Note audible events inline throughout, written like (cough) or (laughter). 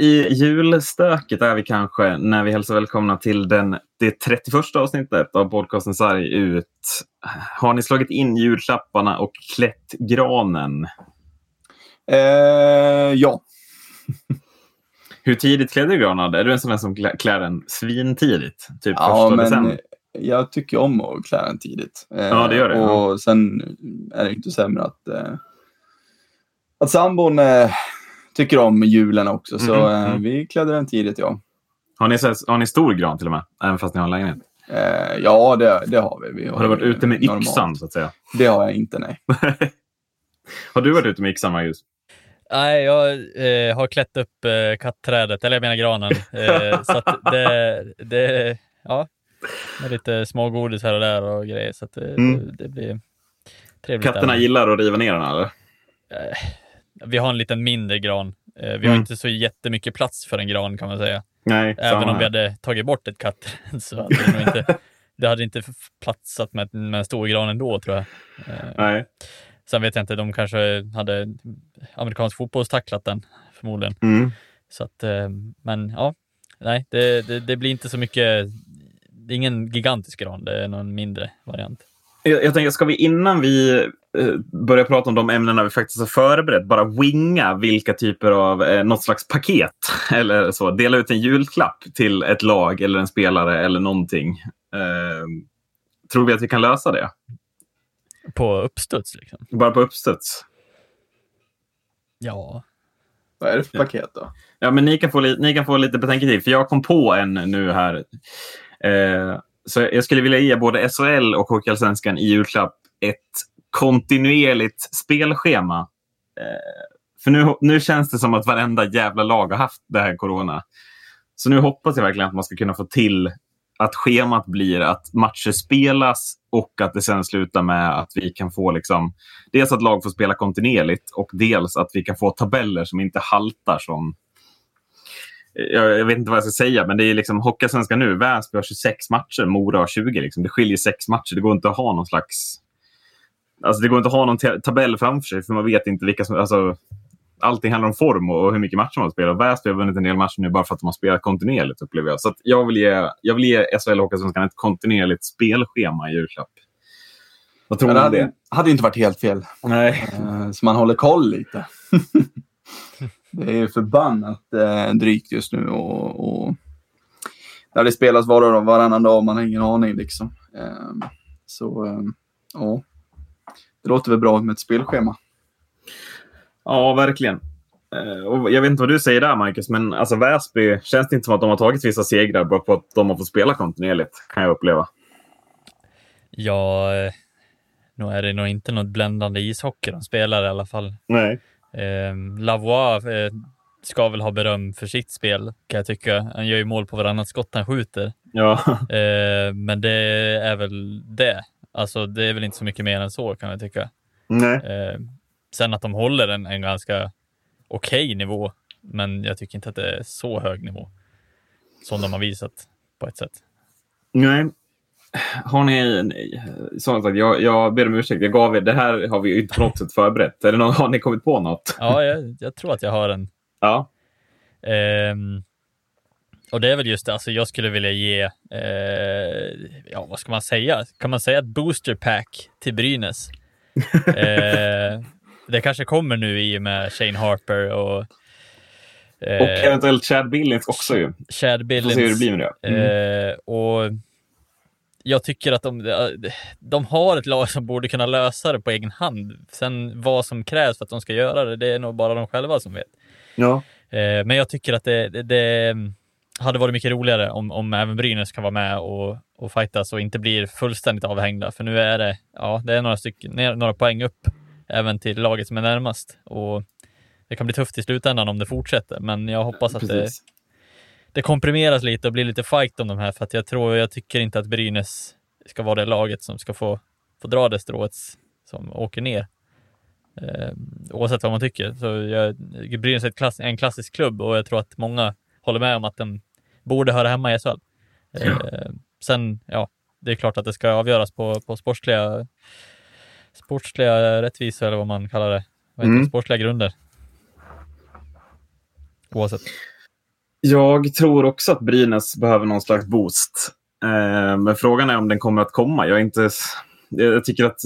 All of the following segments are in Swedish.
Eh, i julstöket är vi kanske när vi hälsar välkomna till den, det 31 avsnittet av podcasten Sarg ut. Har ni slagit in julklapparna och klätt granen? Eh, ja. (laughs) Hur tidigt klädde du granen? Är du en sån som klä- klär den svintidigt? Typ ja, första men december? jag tycker om att klä den tidigt. Eh, Ja, det gör det, Och sen är det inte sämre att, eh, att sambon eh, tycker om julen också. Så eh, mm. vi klädde den tidigt, ja. Har ni, har ni stor gran till och med? Även fast ni har en lägenhet? Eh, ja, det, det har vi. vi Har du varit ute med normalt. yxan så att säga? Det har jag inte, nej. (laughs) har du varit ute med yxan Marcus? Nej, jag eh, har klätt upp eh, kattträdet, eller jag menar granen. Eh, (laughs) så att det, det, ja, med lite smågodis här och där och grejer. Så att det, Mm. det, det blir trevligt. Katterna stämning. gillar att riva ner den eller? Vi har en liten mindre gran. Eh, vi har Mm. inte så jättemycket plats för en gran kan man säga. Nej, Även om vi hade tagit bort ett kattträd (laughs) så hade det nog inte, det hade inte platsat med, med en stor gran ändå tror jag. Eh, Nej. sen vet jag inte, de kanske hade amerikansk fotbollstacklat den förmodligen. Mm. Så att, eh, men ja, nej, det, det, det blir inte så mycket. Det är ingen gigantisk gran, det är någon mindre variant. Jag, jag tänker, ska vi innan vi eh, börjar prata om de ämnena vi faktiskt har förberett, bara winga vilka typer av, eh, något slags paket (laughs) eller så. Dela ut en julklapp till ett lag eller en spelare eller någonting. Eh, tror vi att vi kan lösa det? På uppstuds liksom. Bara på uppstuds? Ja, Vad är det för paket då? Ja, men ni kan få, li- ni kan få lite betänketid, för jag kom på en nu här. Eh, så jag skulle vilja ge både SHL och Hockeyallsvenskan i julklapp ett kontinuerligt spelschema. Eh, för nu, nu känns det som att varenda jävla lag har haft det här corona. Så nu hoppas jag verkligen att man ska kunna få till att schemat blir att matcher spelas och att det sen slutar med att vi kan få liksom, dels att lag får spela kontinuerligt och dels att vi kan få tabeller som inte haltar som jag, jag vet inte vad jag ska säga, men det är liksom Hockeyallsvenskan nu. Väsby har 26 matcher, Mora har 20. Liksom. Det skiljer sex matcher. Det går inte att ha någon slags... Alltså det går inte att ha någon ta- tabell framför sig, för man vet inte vilka som... Alltså, allting handlar om form och, och hur mycket matcher man spelar. Väsby har vunnit en del matcher nu bara för att de har spelat kontinuerligt, upplever jag. Så jag, vill ge, jag vill ge SHL Hockeyallsvenskan ett kontinuerligt spelschema i julklapp. Vad tror ni det om det? hade, hade inte varit helt fel. Nej. Eh, så man håller koll lite. (laughs) det är förbannat eh, drygt just nu och, och när det spelas var och varannan dag, man har ingen aning liksom. Eh, så eh, ja, det låter väl bra med ett spelschema. Ja, verkligen. Eh, Och jag vet inte vad du säger där, Marcus, men alltså Väsby känns det inte som att de har tagit vissa segrar bara på att de har fått spela kontinuerligt, kan jag uppleva. ja, eh, nu är det nog inte något bländande ishockey de spelar i alla fall. Nej. Eh, Lavois eh, ska väl ha beröm för sitt spel kan jag tycka. Han gör ju mål på varannat skott han skjuter. Ja. (laughs) Eh, men det är väl det. Alltså det är väl inte så mycket mer än så kan jag tycka. Nej. Eh, sen att de håller en, en ganska okej nivå, men jag tycker inte att det är så hög nivå som de har visat på ett sätt. Nej. Har ni... Som sagt, jag, jag ber om ursäkt. Jag gav er, det här har vi ju inte på något sätt förberett. Är det någon, har ni kommit på något? Ja, jag, jag tror att jag har en. Ja. Ehm, och det är väl just det, alltså jag skulle vilja ge, eh, ja vad ska man säga? Kan man säga ett booster pack till Brynäs? (laughs) eh, det kanske kommer nu i och med Shane Harper och eh, Och eventuellt Chad Billings också ju. Chad Vi får se hur det Billings. blir med det. Mm. Och jag tycker att de, de har ett lag som borde kunna lösa det på egen hand. Sen vad som krävs för att de ska göra det, det är nog bara de själva som vet. Ja. Eh, men jag tycker att det, det, det hade varit mycket roligare om, om även Brynäs kan vara med och, och fightas och inte blir fullständigt avhängda. För nu är det, ja, det är några, stycken, några poäng upp även till laget som är närmast. Och det kan bli tufft i slutändan om det fortsätter, men jag hoppas att Precis. det komprimeras lite och blir lite fight om de här, för att jag tror, jag tycker inte att Brynäs ska vara det laget som ska få, få dra det strået som åker ner. Eh, oavsett vad man tycker. Så jag, Brynäs är klass, en klassisk klubb och jag tror att många håller med om att den borde höra hemma i SHL. Eh, sen, ja, det är klart att det ska avgöras på, på sportsliga, sportsliga rättvisa eller vad man kallar det. Vad Mm. det? Sportsliga grunder. Oavsett. Jag tror också att Brynäs behöver någon slags boost. Eh, men frågan är om den kommer att komma. Jag, är inte, jag tycker att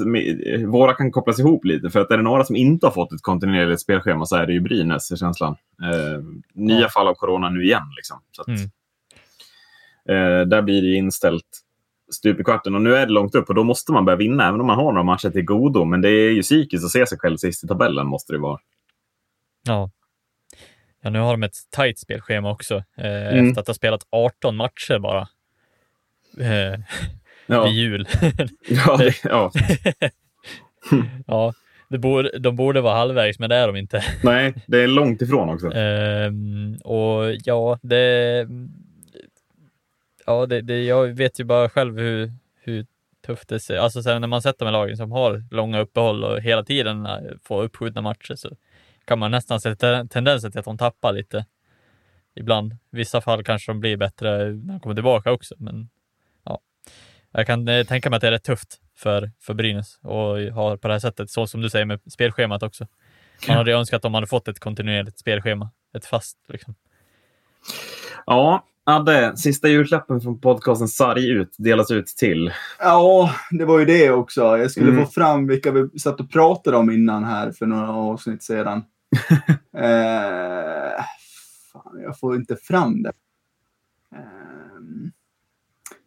våra kan kopplas ihop lite. För att är det några som inte har fått ett kontinuerligt spelschema så är det ju Brynäs, är känslan. Eh, nya ja. fall av corona nu igen. Liksom. Så att, mm. eh, där blir det inställt stup i kvarten. Och nu är det långt upp och då måste man börja vinna, även om man har några matcher till godo. Men det är ju psykiskt att se sig själv sist i tabellen, måste det vara. Ja. Ja, nu har de ett tajt spelschema också. Eh, mm. Efter att ha spelat 18 matcher bara. Eh, ja. vid jul. (laughs) ja, det, ja. (laughs) ja det borde, de borde vara halvvägs, men det är de inte. Nej, det är långt ifrån också. Eh, och ja, det... Ja, det, det, jag vet ju bara själv hur, hur tufft det ser Alltså sen när man sätter med lagen som har långa uppehåll och hela tiden får uppskjutna matcher så kan man nästan se tendenser till att de tappar lite ibland. I vissa fall kanske de blir bättre när de kommer tillbaka också, men ja. Jag kan eh, tänka mig att det är rätt tufft för, för Brynäs och ha på det här sättet, så som du säger med spelschemat också. Man hade önskat att de hade fått ett kontinuerligt spelschema, ett fast liksom. Ja, Adde, sista julklappen från podcasten Sarg ut delas ut till? Ja, det var ju det också. Jag skulle mm. få fram vilka vi satt och pratade om innan här för några avsnitt sedan. (laughs) eh, fan, jag får inte fram det. Eh,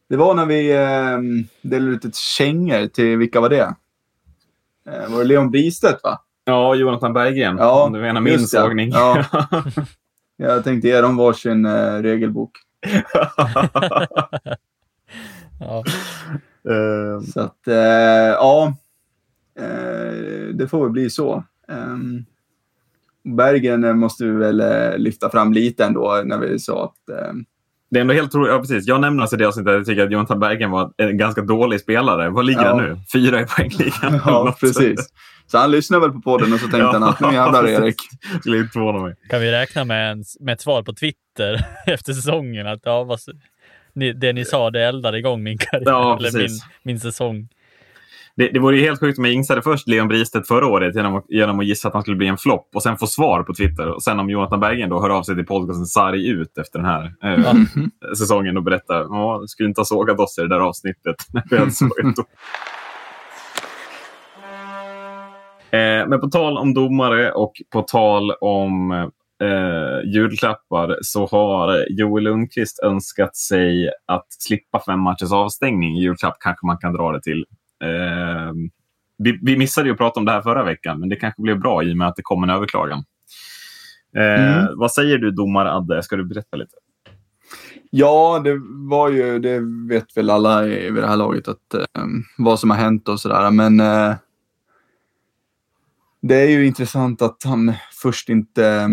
det var när vi eh, delade ut ett kängor till, vilka var det? Eh, var det Leon Bristedt va? Ja, Jonathan Berggren. Ja, om du menar min sågning. Ja. (laughs) jag tänkte ge dem varsin eh, regelbok. (laughs) ja. Uh, så att, uh, ja. Uh, det får väl bli så. Um, Bergen måste vi väl lyfta fram lite ändå när vi sa att um, det är ändå helt troligt. Ja, precis. Jag nämnde alltså i det avsnittet att jag tycker att Jonathan Bergen var en ganska dålig spelare. Vad ligger ja. han nu? Fyra i poängligan? (laughs) Ja, precis. Så han lyssnade väl på podden och så tänkte (laughs) ja, han att nu jävlar Erik. Skulle inte mig. Kan vi räkna med, en, med ett svar på Twitter (laughs) efter säsongen? Att ja, vad, ni, det ni sa, det eldade igång min karriär. Ja, eller min, min säsong. Det, det vore ju helt sjukt om jag insade först Leon Bristedt förra året genom att, genom att gissa att han skulle bli en flopp och sen få svar på Twitter. Och sen om Jonathan Bergen då hör av sig till podcasten Sarg ut efter den här eh, mm. (laughs) säsongen och berättar ja, skulle inte ha sågat oss i det där avsnittet. (laughs) (laughs) eh, men på tal om domare och på tal om eh, julklappar så har Joel Lundqvist önskat sig att slippa fem matchers avstängning. Julklapp kanske man kan dra det till. Eh, vi, vi, missade ju att prata om det här förra veckan, men det kanske blev bra i och med att det kom en överklagan. Eh, mm. Vad säger du domare Adde? Ska du berätta lite? Ja, det var ju, det vet väl alla vid det här laget att, eh, vad som har hänt och sådär. Men eh, det är ju intressant att han först inte eh,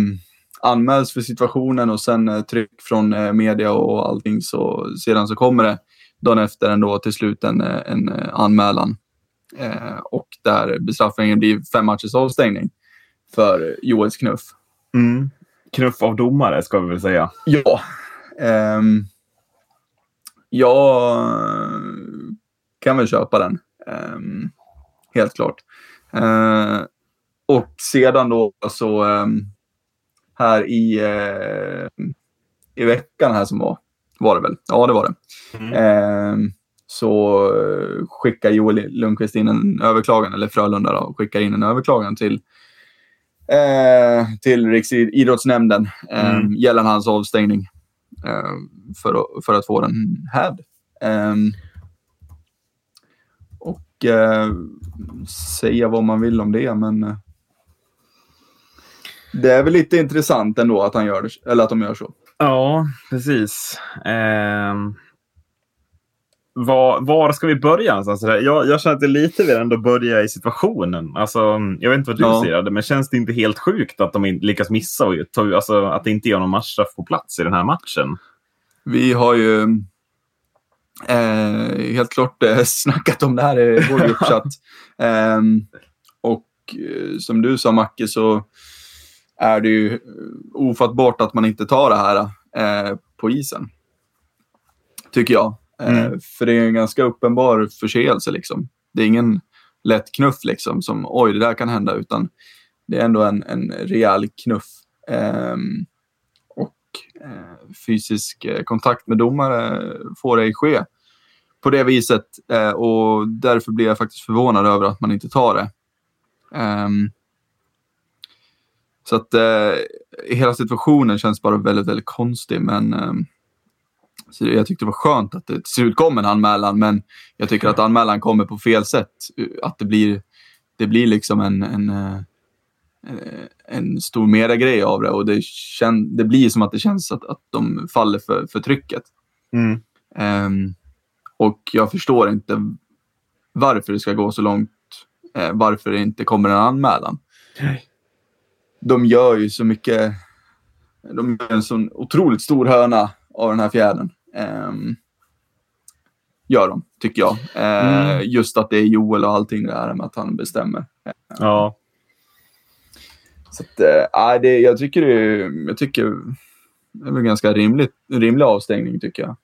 anmäls för situationen och sen eh, tryck från eh, media och allting. Så, sedan så kommer det dagen efter ändå till slut en, en anmälan. Eh, och där bestraffningen blir fem matchers avstängning för Joels knuff. Mm. Knuff av domare ska vi väl säga. Ja. Eh, jag kan väl köpa den. Eh, helt klart. Eh, och sedan då så ehm, här i, eh, i veckan här som var, var det väl? Ja, det var det. Mm. Eh, så skickar Joel Lundqvist in en överklagan, eller Frölunda då, skickar in en överklagan till, eh, till Riksidrottsnämnden eh, mm. gällande hans avstängning eh, för, att, för att få den hävd. Eh, och eh, säga vad man vill om det, men eh, det är väl lite intressant ändå att, han gör det, eller att de gör så. Ja, precis. Eh, var, var ska vi börja någonstans? Jag, jag känner att det lite vill ändå börja i situationen. Alltså, jag vet inte vad du ja. säger, men känns det inte helt sjukt att de lyckas missa och ta, alltså, att det inte gör någon matchstraff på plats i den här matchen? Vi har ju eh, helt klart eh, (laughs) snackat om det här i vår gruppchatt. (laughs) eh, och som du sa Macke så är det ju ofattbart att man inte tar det här eh, på isen. Tycker jag. Eh, mm. För det är en ganska uppenbar förseelse. Liksom. Det är ingen lätt knuff liksom, som oj, det där kan hända, utan det är ändå en, en rejäl knuff. Um, eh, fysisk eh, kontakt med domare får ej ske på det viset. Eh, och därför blir jag faktiskt förvånad över att man inte tar det. Så att eh, hela situationen känns bara väldigt, väldigt konstig. Men eh, så jag tyckte det var skönt att det till slut kom en anmälan, men jag tycker att anmälan kommer på fel sätt. Att det blir, det blir liksom en, en, eh, en stor mediegrej av det och det, kän, det blir som att det känns att, att de faller för, för trycket. Mm. Um, och jag förstår inte varför det ska gå så långt, eh, varför det inte kommer en anmälan. Nej. De gör ju så mycket, de gör en sån otroligt stor hörna av den här fjädern. Um, gör de, tycker jag. Uh, Mm. Just att det är Joel och allting det här med att han bestämmer. Ja. Så att, uh, det, jag tycker det, jag tycker det är väl ganska rimligt, rimlig avstängning tycker jag.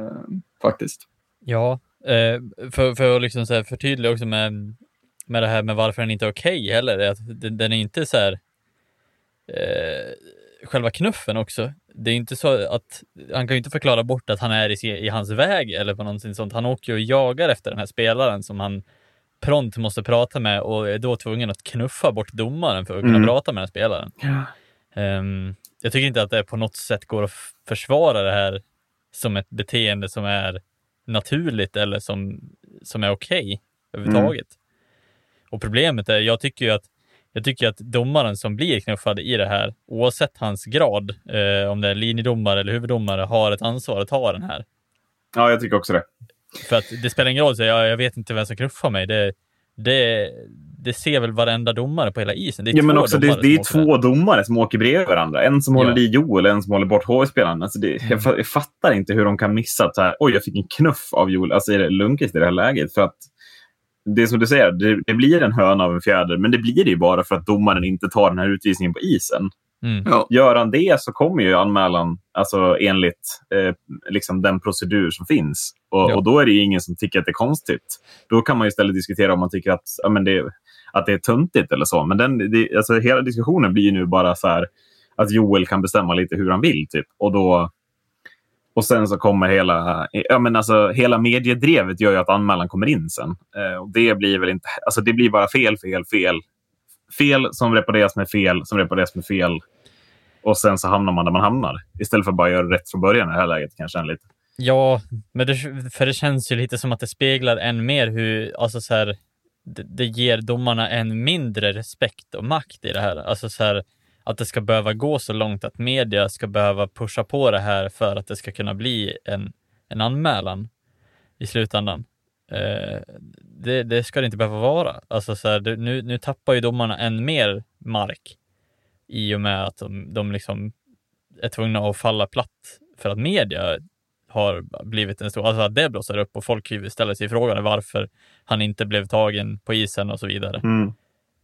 Uh, faktiskt. Ja, eh, för, för att liksom så här förtydliga också med, med det här med varför den inte är okej heller, är att den, den är inte så här eh, själva knuffen också. Det är inte så att han kan ju inte förklara bort att han är i, i hans väg eller på någonting sånt. Han åker ju och jagar efter den här spelaren som han prompt måste prata med och är då tvungen att knuffa bort domaren för att kunna Mm. prata med den spelaren. Ehm, jag tycker inte att det på något sätt går att försvara det här som ett beteende som är naturligt eller som, som är okej överhuvudtaget. Och problemet är, jag tycker ju att jag tycker att domaren som blir knuffad i det här, oavsett hans grad, eh, om det är linjedomare eller huvuddomare, har ett ansvar att ta den här. ja, jag tycker också det. För att det spelar ingen roll, så jag, jag vet inte vem som knuffar mig. Det, det, det ser väl varenda domare på hela isen. Det är Ja, men också, det, det är två domare som åker bredvid varandra. En som Ja. håller i Joel och en som håller bort HV-spelaren. Alltså det, Mm. jag fattar inte hur de kan missa att så här, oj, jag fick en knuff av Joel, alltså är det Lundqvist i det här läget. För att det är som du säger, det, det blir en höna av en fjäder, men det blir det ju bara för att domaren inte tar den här utvisningen på isen. Mm. Ja. Gör han det så kommer ju anmälan alltså enligt eh, liksom den procedur som finns. Och, Ja. och då är det ju ingen som tycker att det är konstigt. Då kan man ju istället diskutera om man tycker att, ja, men det, att det är töntigt eller så. Men den, det, alltså, hela diskussionen blir ju nu bara så här att Joel kan bestämma lite hur han vill. Typ. Och, då, och sen så kommer hela, ja, men alltså, hela mediedrevet gör ju att anmälan kommer in sen. Eh, och det blir väl inte, alltså det blir bara fel, fel, fel. Fel som repareras med fel, som repareras med fel. Och sen så hamnar man där man hamnar. Istället för att bara göra rätt från början i det här läget. Kanske lite. Ja, men det, för det känns ju lite som att det speglar än mer hur, alltså så här, det, det ger domarna en mindre respekt och makt i det här. Alltså så här, att det ska behöva gå så långt att media ska behöva pusha på det här för att det ska kunna bli en, en anmälan i slutändan. Eh, det, det ska det inte behöva vara. Alltså så här, nu, nu tappar ju domarna än mer mark i och med att de, de liksom är tvungna att falla platt för att media har blivit en stor, alltså att det blossar upp och folk ställer sig frågan varför han inte blev tagen på isen och så vidare. Mm.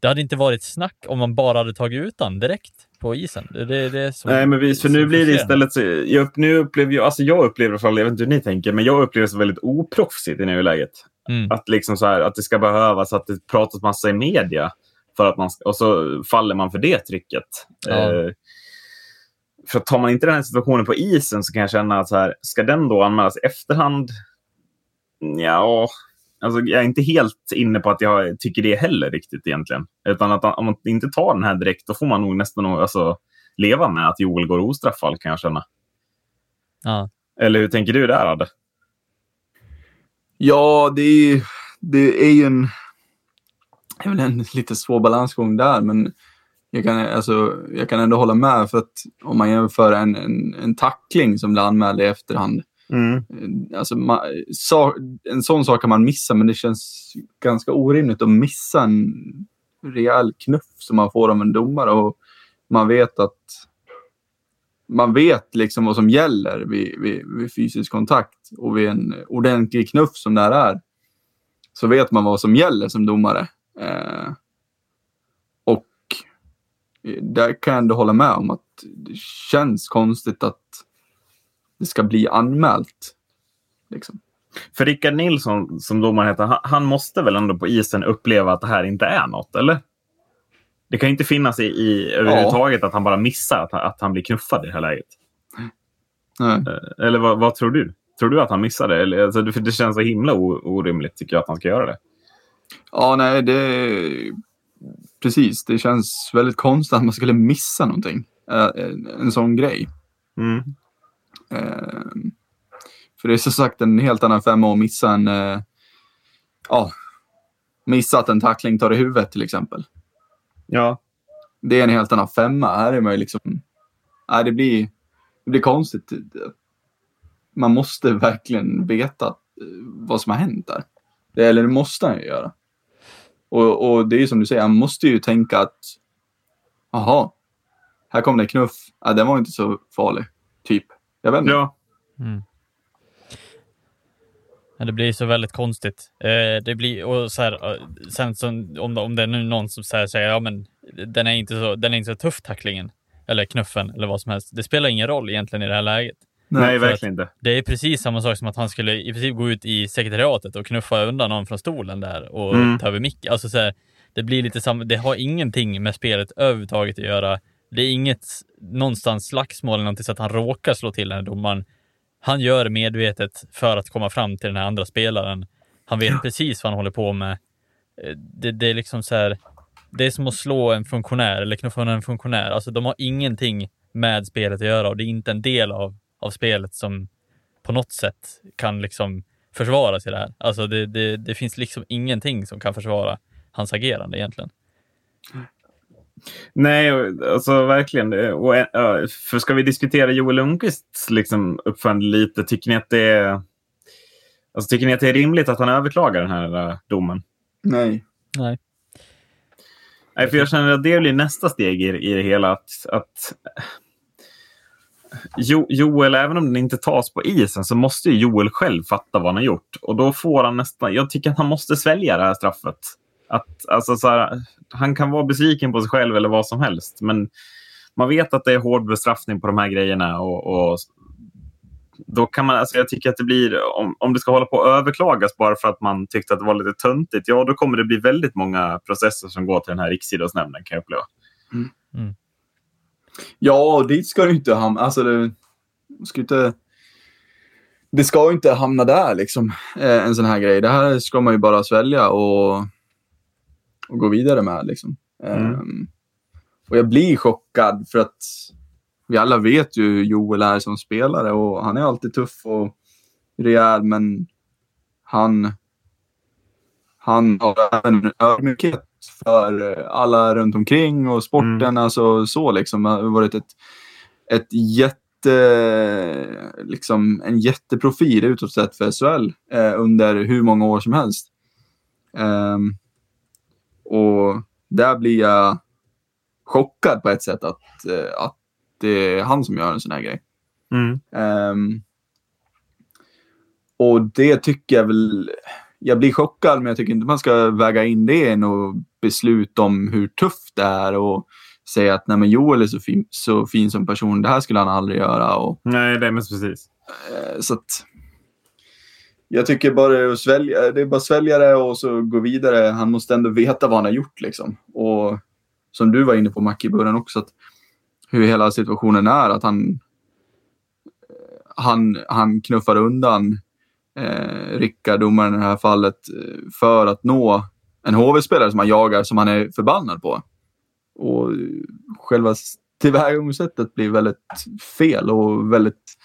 Det hade inte varit snack om man bara hade tagit ut han direkt på isen. Det, det, det är så, Nej, men visst, för nu blir det istället... Så, jag, nu upplever jag, alltså jag upplever i alla fall, jag vet inte hur ni tänker, men jag upplever det som väldigt oproffsigt i nuläget. Mm. Att, liksom så här, att det ska behövas att det pratas massa i media. För att man, och så faller man för det trycket. Ja. Eh, för tar man inte den här situationen på isen så kan jag känna att så här, ska den då anmälas i efterhand? Ja, alltså jag är inte helt inne på att jag tycker det heller riktigt egentligen. Utan att om man inte tar den här direkt, då får man nog nästan nog, alltså, leva med att Joel går ostraffad kan jag känna. Ja. Eller hur tänker du där, Adde? Ja, det är, ju- det är ju en, det är väl en lite svår balansgång där, men jag kan, alltså, jag kan ändå hålla med för att om man jämför en, en, en tackling som blir anmäld i efterhand. Mm. Eh, alltså, man, sa, en sån sak kan man missa, men det känns ganska orimligt att missa en rejäl knuff som man får av en domare. Och man vet att man vet liksom vad som gäller vid, vid, vid fysisk kontakt och vid en ordentlig knuff som det här är. Så vet man vad som gäller som domare. Eh, och eh, där kan jag ändå hålla med om att det känns konstigt att det ska bli anmält. Liksom. För Rickard Nilsson, som domaren heter, han, måste väl ändå på isen uppleva att det här inte är något, eller? Det kan inte finnas i, i överhuvudtaget att han bara missar att han, att han blir knuffad i det här läget. Nej. Eh, Eller vad, vad tror du? Tror du att han missade? Eller, alltså, för det känns så himla orimligt tycker jag att han ska göra det. Ja, nej, det... Precis, det känns väldigt konstigt att man skulle missa någonting. Eh, En, en sån grej. Mm. Eh, För det är så sagt en helt annan femma att missa en... eh, Ja, missa att en tackling tar i huvudet till exempel. Ja. Det är en helt annan femma. Här är man ju liksom... Nej, det blir, det blir konstigt. Man måste verkligen veta eh, vad som har hänt där. Det, eller det måste han ju göra. Och, och det är ju som du säger, han måste ju tänka att Jaha, här kom det knuff. Ja, den var inte så farlig. Typ. Jag vet inte. ja. Mm. Ja, det blir så väldigt konstigt. Eh, det blir, och så här, eh, sen så, om, det- om det är nu någon som så här säger ja men den är, inte så, den är inte så tuff tacklingen, eller knuffen, eller vad som helst. Det spelar ingen roll egentligen i det här läget. Nej, för verkligen inte. Det är precis samma sak som att han skulle i princip gå ut i sekretariatet och knuffa undan någon från stolen där och Mm. ta över micken. Alltså så här, det blir lite samma, det har ingenting med spelet överhuvudtaget att göra. Det är inget någonstans slagsmål eller någonting så att han råkar slå till den här domaren. Han gör det medvetet för att komma fram till den här andra spelaren. Han vet precis vad han håller på med. Eh, Det, det är liksom så här, det är som att slå en funktionär eller knuffa en funktionär. Alltså de har ingenting med spelet att göra och det är inte en del av, av spelet som på något sätt kan liksom försvara sig där. Alltså det, det, det finns liksom ingenting som kan försvara hans agerande egentligen. Nej, och- alltså verkligen. Och, eh, för ska vi diskutera Joel Lundqvists liksom, uppförande lite, tycker ni att det är... Alltså, tycker ni att det är rimligt att han överklagar den här eh, domen? Nej. Nej. Nej, för jag känner att det blir nästa steg i, i det hela. Att, att jo, Joel, även om den inte tas på isen, så måste ju Joel själv fatta vad han har gjort. Och då får han nästan... Jag tycker att han måste svälja det här straffet. Att, alltså, så här, han kan vara besviken på sig själv eller vad som helst, men man vet att det är hård bestraffning på de här grejerna. Och, och då kan man, alltså jag tycker att det blir, om, om det ska hålla på att överklagas bara för att man tyckte att det var lite töntigt, ja då kommer det bli väldigt många processer som går till den här riksidrottsnämnden kan jag uppleva. Ja, och dit ska du inte hamna. Alltså, det ska inte... Det ska ju inte hamna där, liksom. eh, En sån här grej. Det här ska man ju bara svälja och, och gå vidare med, liksom. Mm. Ehm, och jag blir chockad för att vi alla vet ju hur Joel är som spelare och han är alltid tuff och rejäl, men han, han har en ödmjukhet för eh, alla runt omkring och sporten. Mm. Alltså så liksom. Det har varit ett, ett jätte, liksom, en jätteprofil utåt sett för SHL eh, under hur många år som helst. Ehm, och där blir jag chockad på ett sätt att, eh, att det är han som gör en sån här grej. Mm. Ehm, och det tycker jag väl... Jag blir chockad, men jag tycker inte man ska väga in det i något beslut om hur tufft det är och säga att nej, men Joel är så fin, så fin som person, det här skulle han aldrig göra. Och, Nej, det är precis. eh, så att, jag tycker bara att svälja, det är bara att svälja det och så gå vidare. Han måste ändå veta vad han har gjort. Liksom. Och som du var inne på, Mac, i början också, att hur hela situationen är. Att han, eh, han, han knuffar undan eh, Rickard, domaren i det här fallet, eh, för att nå en HV-spelare som han jagar, som han är förbannad på. Och själva tillvägagångssättet blir väldigt fel och väldigt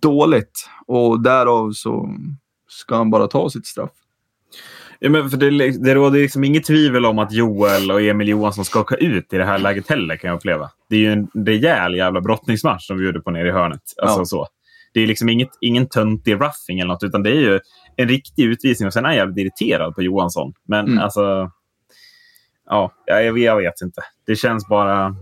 dåligt. Och därav så ska han bara ta sitt straff. Ja, men för det, det råder liksom inget tvivel om att Joel och Emil Johansson ska åka ut i det här läget heller, kan jag uppleva. Det är ju en rejäl jävla brottningsmatch som vi gjorde på nere i hörnet. Alltså, Ja. så. Det är liksom inget, ingen töntig roughing eller något, utan det är ju en riktig utvisning. Och sen är jag jävligt irriterad på Johansson. Men Mm. alltså... Ja, jag, jag vet inte. Det känns bara...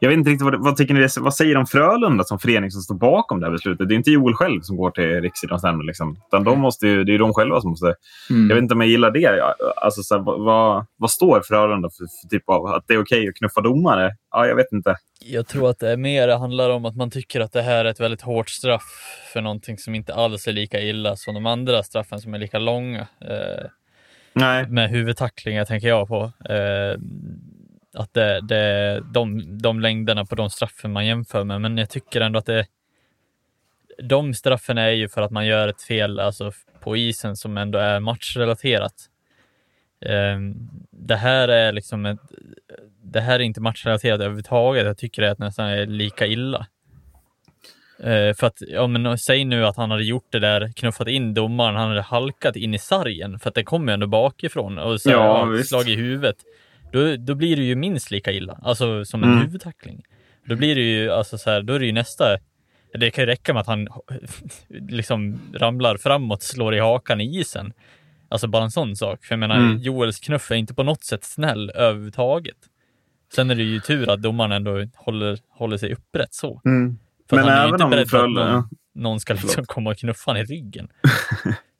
Jag vet inte riktigt vad, vad, tycker ni, vad säger de Frölunda som förening som står bakom det här beslutet? Det är inte Joel själv som går till Riksidrottsnämnden. Liksom. Utan de måste ju, det är de själva som måste Mm. jag vet inte om jag gillar det. Alltså, så här, vad- vad, står Frölunda för, för typ av att det är okej att knuffa domare? Ja, jag vet inte. Jag tror att det är mer det handlar om att man tycker att det här är ett väldigt hårt straff för någonting som inte alls är lika illa som de andra straffen som är lika långa. Eh, Nej. med huvudtacklingar tänker jag på. Eh, att det, det är de, de längderna på de straffen man jämför med. Men jag tycker ändå att det, de straffen är ju för att man gör ett fel alltså, på isen som ändå är matchrelaterat. Um, det här är liksom ett, det här är inte matchrelaterat överhuvudtaget. Jag tycker att det nästan är lika illa. Uh, för att, ja men säg nu att han hade gjort det där, knuffat in domaren, han hade halkat in i sargen, för att det kommer ju ändå bakifrån och så Ja, ja, slag i huvudet. Då, då blir det ju minst lika illa, alltså som en Mm. huvudtackling. Då blir det ju, alltså så här, då är det ju nästa, det kan ju räcka med att han (laughs) liksom ramlar framåt, slår i hakan i isen. Alltså bara en sån sak. För jag menar, Mm. Joels knuff är inte på något sätt snäll överhuvudtaget. Sen är det ju tur att domaren ändå håller, håller sig upprätt så. För Men han är ju även inte om beredd på att någon, någon ska liksom komma och knuffa han i ryggen. (laughs)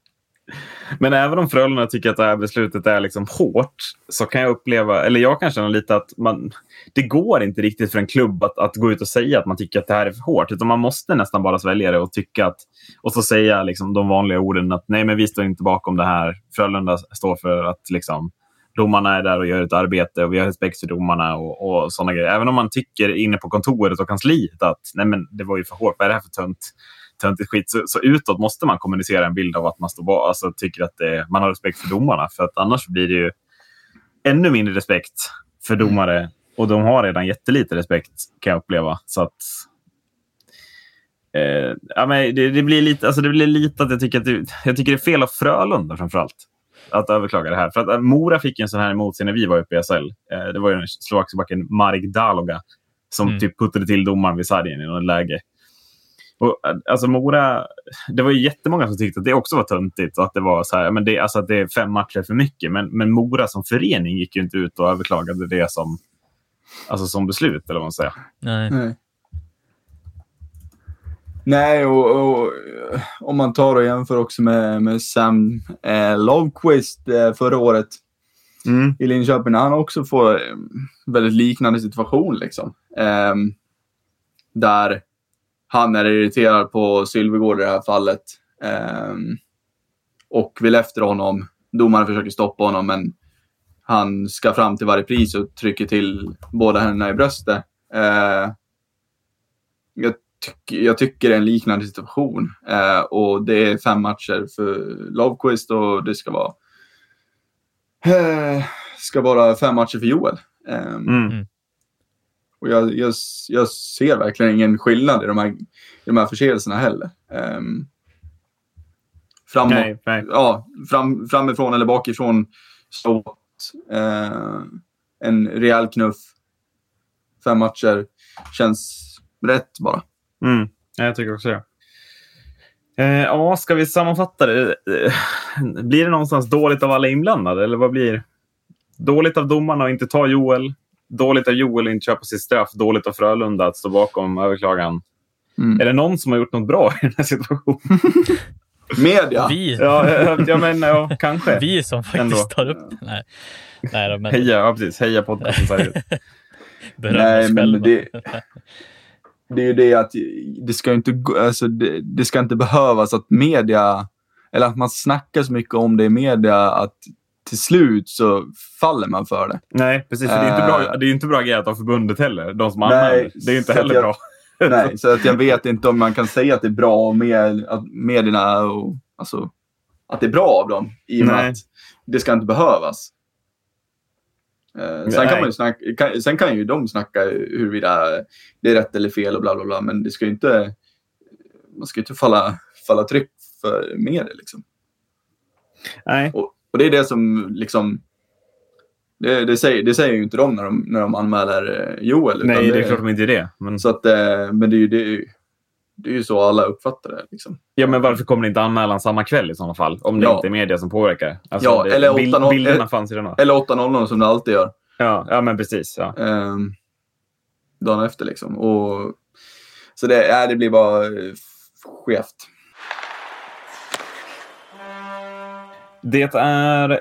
Men även om Frölunda tycker att det här beslutet är liksom hårt så kan jag uppleva, eller jag kan känna lite att man, det går inte riktigt för en klubb att, att gå ut och säga att man tycker att det här är för hårt. Utan man måste nästan bara svälja det och tycka att, och så säga liksom de vanliga orden att nej, men vi står inte bakom det här. Frölunda står för att liksom, domarna är där och gör ett arbete och vi har respekt för domarna och, och sådana grejer. Även om man tycker inne på kontoret och kansliet att nej, men det var ju för hårt. Vad är det här för tönt? Töntigt skit. Så, så utåt måste man kommunicera en bild av att man står bak, alltså, tycker att det, man har respekt för domarna. För att annars blir det ju ännu mindre respekt för domare. Och de har redan jättelite respekt kan jag uppleva. Så att, eh, ja, men det, det, blir lite, alltså det blir lite att jag tycker att det, jag tycker det är fel av Frölunda framförallt. Att överklaga det här. För att eh, Mora fick en sån här emot sig när vi var uppe i SHL. Eh, det var ju den slovakiska backen Marek Daloga som Mm. typ puttade till domaren vid sargen i något läge. Och, eh, alltså Mora, det var ju jättemånga som tyckte att det också var töntigt. Att det var så här, men det, alltså att det är fem matcher för mycket. Men, men Mora som förening gick ju inte ut och överklagade det som, alltså som beslut. Eller vad man säger. Nej. Nej. Nej, och, och om man tar och jämför också med, med Sam eh, Logquist eh, förra året Mm. i Linköping, han också får eh, väldigt liknande situation. Liksom. Ehm, där han är irriterad på Sylvegård i det här fallet ehm, och vill efter honom. Domaren försöker stoppa honom, men han ska fram till varje pris och trycker till båda händerna i bröstet. Eh, jag, tyck, jag tycker det är en liknande situation. Eh, och det är fem matcher för Lovequist och det ska vara eh, ska vara fem matcher för Joel. Eh, Mm. Och jag, jag, jag ser verkligen ingen skillnad i de här, i de här förseelserna heller. Eh, framåt, Nej, nej. ja, fram, framifrån eller bakifrån slått. Eh, en rejäl knuff. Fem matcher. Känns rätt bara. Mm. Ja, Jag tycker också det. Eh, ja, ska vi sammanfatta det? Eh, Blir det någonstans dåligt av alla inblandade? Eller vad blir Dåligt av domarna att inte ta Joel. Dåligt av Joel att inte köpa sitt straff. Dåligt av Frölunda att stå bakom överklagan. Mm. Är det någon som har gjort något bra i den här situationen? (laughs) Media. Vi, Ja, ja, ja men ja, kanske. vi som faktiskt Ändå. tar upp Nej, Nej då, men Heja, ja, precis. Heja podcasten. (laughs) Nej, men det- Det är ju det att det ska inte, alltså det, det ska inte behövas att media, eller att man snackar så mycket om det i media att till slut så faller man för det. Nej, precis. För det är inte bra, Eh. det är inte bra agerat av förbundet heller. De som anmäler. Det är ju inte heller jag- bra. (laughs) Nej, så att jag vet inte om man kan säga att det är bra med medierna och alltså att det är bra av dem i och med Nej. att det ska inte behövas. Eh, sen, kan man ju snacka, kan, sen kan ju de snacka huruvida det är rätt eller fel och bla bla bla, men det ska ju inte, man ska ju inte falla, falla tryck för medier liksom. Nej. Och, och det är det som liksom, det, det, säger, det säger ju inte de när de, när de anmäler eh, Joel. Nej, det är klart de inte är det. Men, så att, eh, men det är ju, det är ju, det är ju så alla uppfattar det. Liksom. ja, men varför kommer det inte anmälan samma kväll i sådana fall? Om det Ja. inte är media som påverkar. Alltså, Ja, det, eller bild, 8-0 bilderna fanns ju redan. Eller 8.00 som det alltid gör. Ja, ja, men precis. Ja. Um, dagen efter liksom. Och, så det, äh, det blir bara eh, skevt. Det är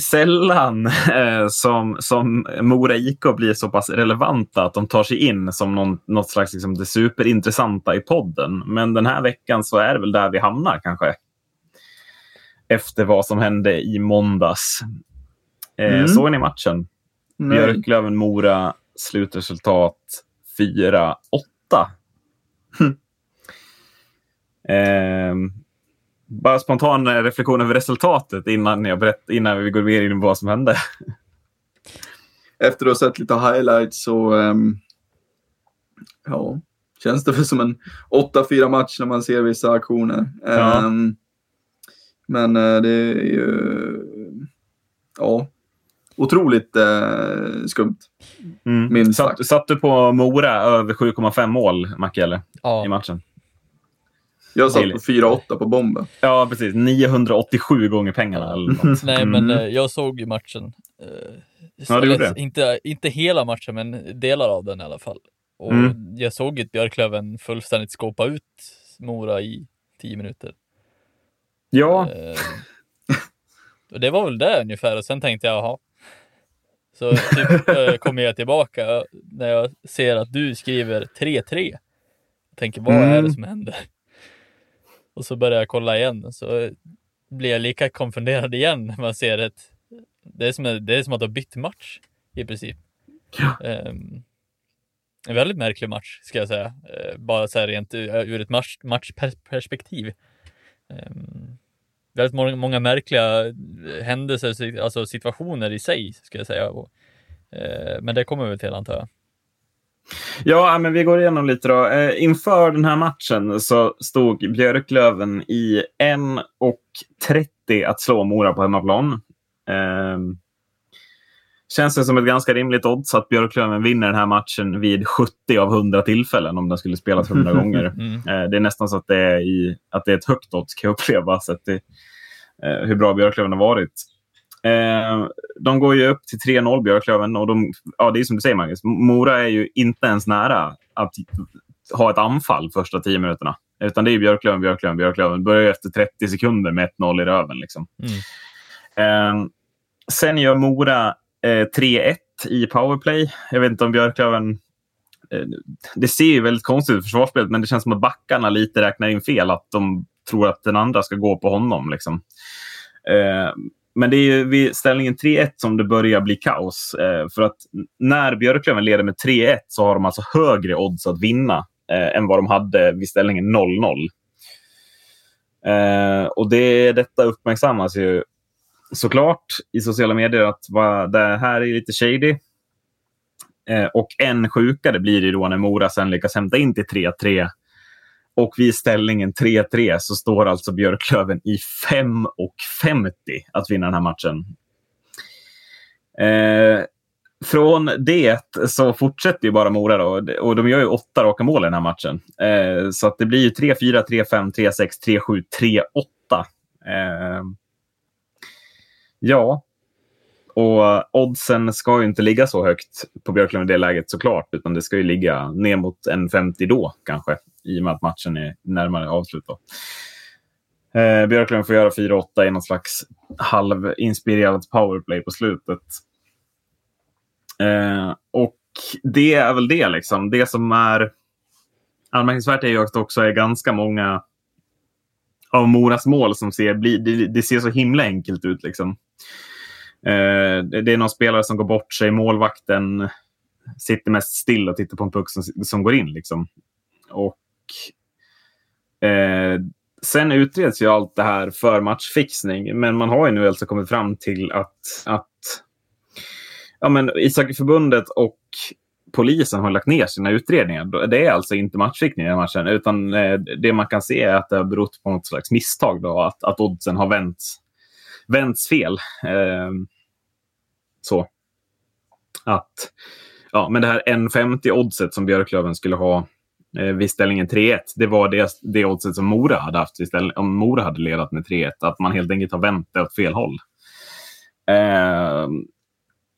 sällan eh, som, som Mora IK blir så pass relevanta att de tar sig in som någon, något slags liksom, det superintressanta i podden. Men den här veckan så är det väl där vi hamnar kanske. Efter vad som hände i måndags. Eh, Mm. Såg ni matchen? Nej. Björklöven-Mora, slutresultat 4-8. Eh, bara spontan reflektion över resultatet innan, jag berätt, innan vi går mer in på vad som hände. (laughs) Efter att ha sett lite highlights så um, ja, känns det väl som en 8-4 match när man ser vissa aktioner. Ja. Um, men uh, det är ju ja, otroligt uh, skumt. Mm. Minst sagt. Satt, satt du på Mora över 7,5 mål, Macke, eller? Ja. i matchen? Jag satt på 4-8 på bomben. Ja, precis. 987 gånger pengarna. Eller något. Nej, men Mm. eh, jag såg ju matchen. Eh, Ja, du gjorde det. Inte, inte hela matchen, men delar av den i alla fall. Och Mm. jag såg ju Björklöven fullständigt skåpa ut Mora i tio minuter. Ja, Eh, och det var väl det ungefär och sen tänkte jag, jaha. Så typ (laughs) eh, kommer jag tillbaka när jag ser att du skriver 3-3. Jag tänker, vad är Mm. det som händer? Och så börjar jag kolla igen så blir jag lika konfunderad igen när man ser ett... Det är som, det är som att ha bytt match i princip. Ja. Ehm, en väldigt märklig match ska jag säga. Eh, bara så här rent ur, ur ett match, matchperspektiv. Um, väldigt många, många märkliga händelser, si- alltså situationer i sig ska jag säga. Och, eh, men det kommer vi till antar jag. Ja, men vi går igenom lite då. Eh, inför den här matchen så stod Björklöven i 1.30 att slå Mora på hemmaplan. Eh, känns det som ett ganska rimligt odds att Björklöven vinner den här matchen vid 70 av 100 tillfällen om den skulle spelas 100 (laughs) gånger. Mm. Eh, det är nästan så att det är, i, att det är ett högt odds kan jag uppleva. Det, eh, hur bra Björklöven har varit. Eh, de går ju upp till 3-0 Björklöven och de, ja, det är som du säger Magnus, Mora är ju inte ens nära att ha ett anfall första 10 minuterna. Utan det är Björklöven, Björklöven, Björklöven. Börjar efter 30 sekunder med 1-0 i röven. Liksom. Mm. Eh, sen gör Mora eh, 3-1 i powerplay. Jag vet inte om Björklöven... Eh, det ser ju väldigt konstigt ut i försvarsspelet, men det känns som att backarna lite räknar in fel. Att de tror att den andra ska gå på honom. Liksom. Eh, men det är ju vid ställningen 3-1 som det börjar bli kaos. Eh, för att när Björklöven leder med 3-1 så har de alltså högre odds att vinna eh, än vad de hade vid ställningen 0-0. Eh, och det, detta uppmärksammas ju såklart i sociala medier att va, det här är lite shady. Eh, och än sjukare blir det då när Mora sen lyckas hämta in till 3-3. Och vid ställningen 3-3 så står alltså Björklöven i 5,50 att vinna den här matchen. Eh, från det så fortsätter ju bara Mora då, och de gör ju åtta raka mål i den här matchen. Eh, så att det blir ju 3-4, 3-5, 3-6, 3-7, 3-8. Eh, ja, och oddsen ska ju inte ligga så högt på Björklöven i det läget såklart, utan det ska ju ligga ner mot en 50 då kanske, i och med att matchen är närmare avslut. Då. Eh, Björklund får göra 4-8 i någon slags halvinspirerat powerplay på slutet. Eh, och det är väl det liksom. Det som är anmärkningsvärt är ju att det också är ganska många av Moras mål som ser, bli, det, det ser så himla enkelt ut. Liksom. Eh, det, det är någon spelare som går bort sig, målvakten sitter mest still och tittar på en puck som, som går in. Liksom. Och eh, Sen utreds ju allt det här för matchfixning, men man har ju nu alltså kommit fram till att, att ja, men Ishockeyförbundet och polisen har lagt ner sina utredningar. Det är alltså inte matchfixning i den matchen, utan eh, det man kan se är att det har berott på något slags misstag. Då, att, att oddsen har vänts, vänts fel. Eh, så. Att, ja, men det här 1,50-oddset som Björklöven skulle ha eh, vid ställningen 3-1, det var det, det oddset som Mora hade haft om Mora hade ledat med 3-1. Att man helt enkelt har vänt det åt fel håll. Eh,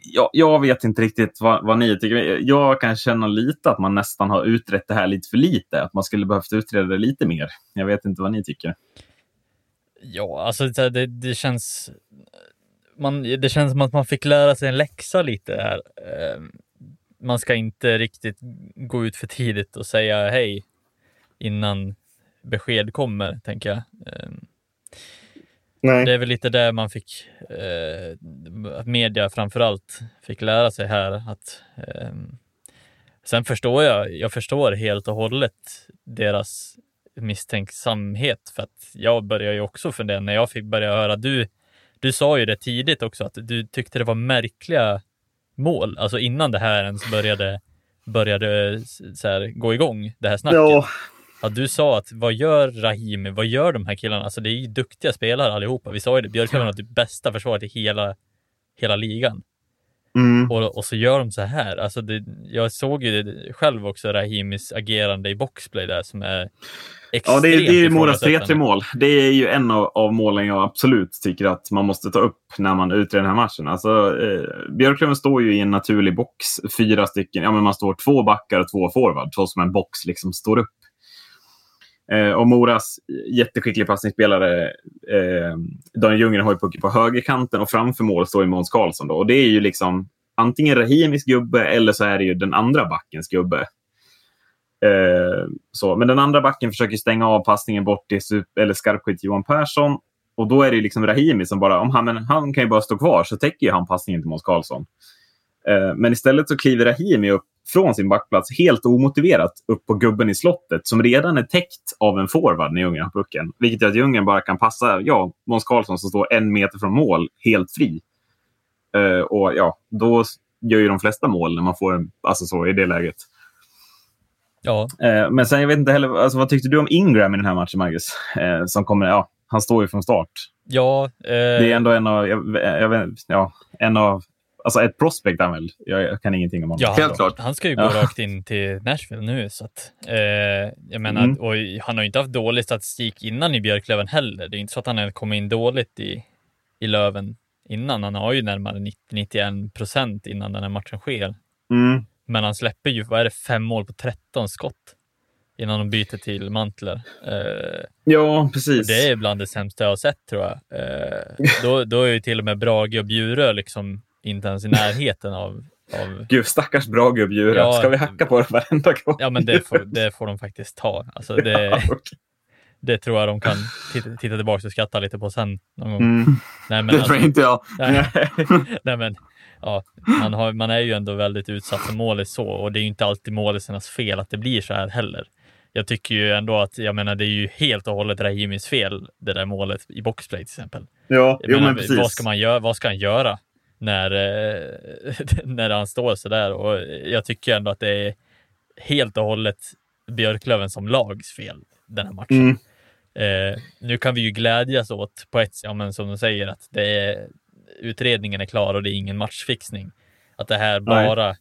jag, jag vet inte riktigt vad, vad ni tycker. Jag kan känna lite att man nästan har utrett det här lite för lite. Att man skulle behövt utreda det lite mer. Jag vet inte vad ni tycker. Ja, alltså det, det känns... Man, det känns som att man fick lära sig en läxa lite här. Ehm, man ska inte riktigt gå ut för tidigt och säga hej innan besked kommer, tänker jag. Eh, Nej. Det är väl lite där man fick, eh, media framförallt fick lära sig här att eh, sen förstår jag, jag förstår helt och hållet deras misstänksamhet för att jag började ju också fundera när jag fick börja höra. Du, du sa ju det tidigt också att du tyckte det var märkliga mål, alltså innan det här ens började, började så här, gå igång, det här snacket. Ja, Ja, du sa att vad gör Rahimi, vad gör de här killarna? Alltså det är ju duktiga spelare allihopa. Vi sa ju det, Björklöven har det bästa försvaret i hela, hela ligan. Mm. Och, och så gör de så här. Alltså det, jag såg ju själv också, Rahimis agerande i boxplay där som är extremt Ja, det är, det är ju Moras ifrågasättande. 3-3-mål. Det är ju en av, av målen jag absolut tycker att man måste ta upp när man utreder den här matchen. Alltså, eh, Björklöven står ju i en naturlig box. Fyra stycken. Ja, men man står två backar och två forward. Så som en box liksom står upp. Eh, och Moras jätteskicklig passningsspelare eh, Daniel Ljunggren har ju pucken på högerkanten och framför mål står ju Måns Karlsson. Då. Och det är ju liksom antingen Rahimis gubbe eller så är det ju den andra backens gubbe. Eh, så. Men den andra backen försöker stänga av passningen bort till super, eller skarpskytt Johan Persson. Och då är det liksom Rahimi som bara, om han, men han kan ju bara stå kvar så täcker ju han passningen till Måns Karlsson. Eh, men istället så kliver Rahimi upp från sin backplats helt omotiverat upp på gubben i slottet som redan är täckt av en forward när Ljunggren har pucken. Vilket gör att Ljunggren bara kan passa ja, Måns Karlsson som står en meter från mål helt fri. Eh, och ja, då gör ju de flesta mål när man får en, alltså så i det läget. Ja, Eh, men sen, jag vet inte heller, alltså, vad tyckte du om Ingram i den här matchen, Marcus? Eh, som kommer, ja, han står ju från start. ja, Det är ändå en av, jag, jag vet, ja, en av, alltså ett prospect han väl. Jag, jag kan ingenting om honom. Ja, Helt klart. Han ska ju gå Ja. rakt in till Nashville nu. Så att, eh, jag menar, Mm. och han har ju inte haft dålig statistik innan i Björklöven heller. Det är inte så att han har kommit in dåligt i, i Löven innan. Han har ju närmare 90-91 procent innan den här matchen sker. Mm. Men han släpper ju, vad är det, fem mål på 13 skott innan de byter till Mantler. Eh, Ja, precis. det är bland det sämsta jag har sett tror jag. Eh, då, då är ju till och med Brage och Bjurö liksom inte ens i närheten av, av Gud, stackars bra gubbdjur. Ja. Ska vi hacka på det varenda gång? Ja, men det får, det får de faktiskt ta. Alltså det, (laughs) Ja, okej. det tror jag de kan titta, titta tillbaka och skratta lite på sen någon gång. Mm. Nej, men, Det tror alltså, inte jag. (laughs) nej, (laughs) nej, men ja, man, har, man är ju ändå väldigt utsatt för målis så och det är ju inte alltid målisarnas fel att det blir så här heller. Jag tycker ju ändå att, jag menar, det är ju helt och hållet Rahimis fel, det där målet i boxplay till exempel. Ja, Jag jo, menar, men precis. vad ska man göra? Vad ska han göra när, eh, (laughs) när han står så där? Och jag tycker ändå att det är helt och hållet Björklöven som lags fel den här matchen. Mm. Eh, nu kan vi ju glädjas åt på ett ja, men som de säger att det är, utredningen är klar och det är ingen matchfixning. Att det här Nej. bara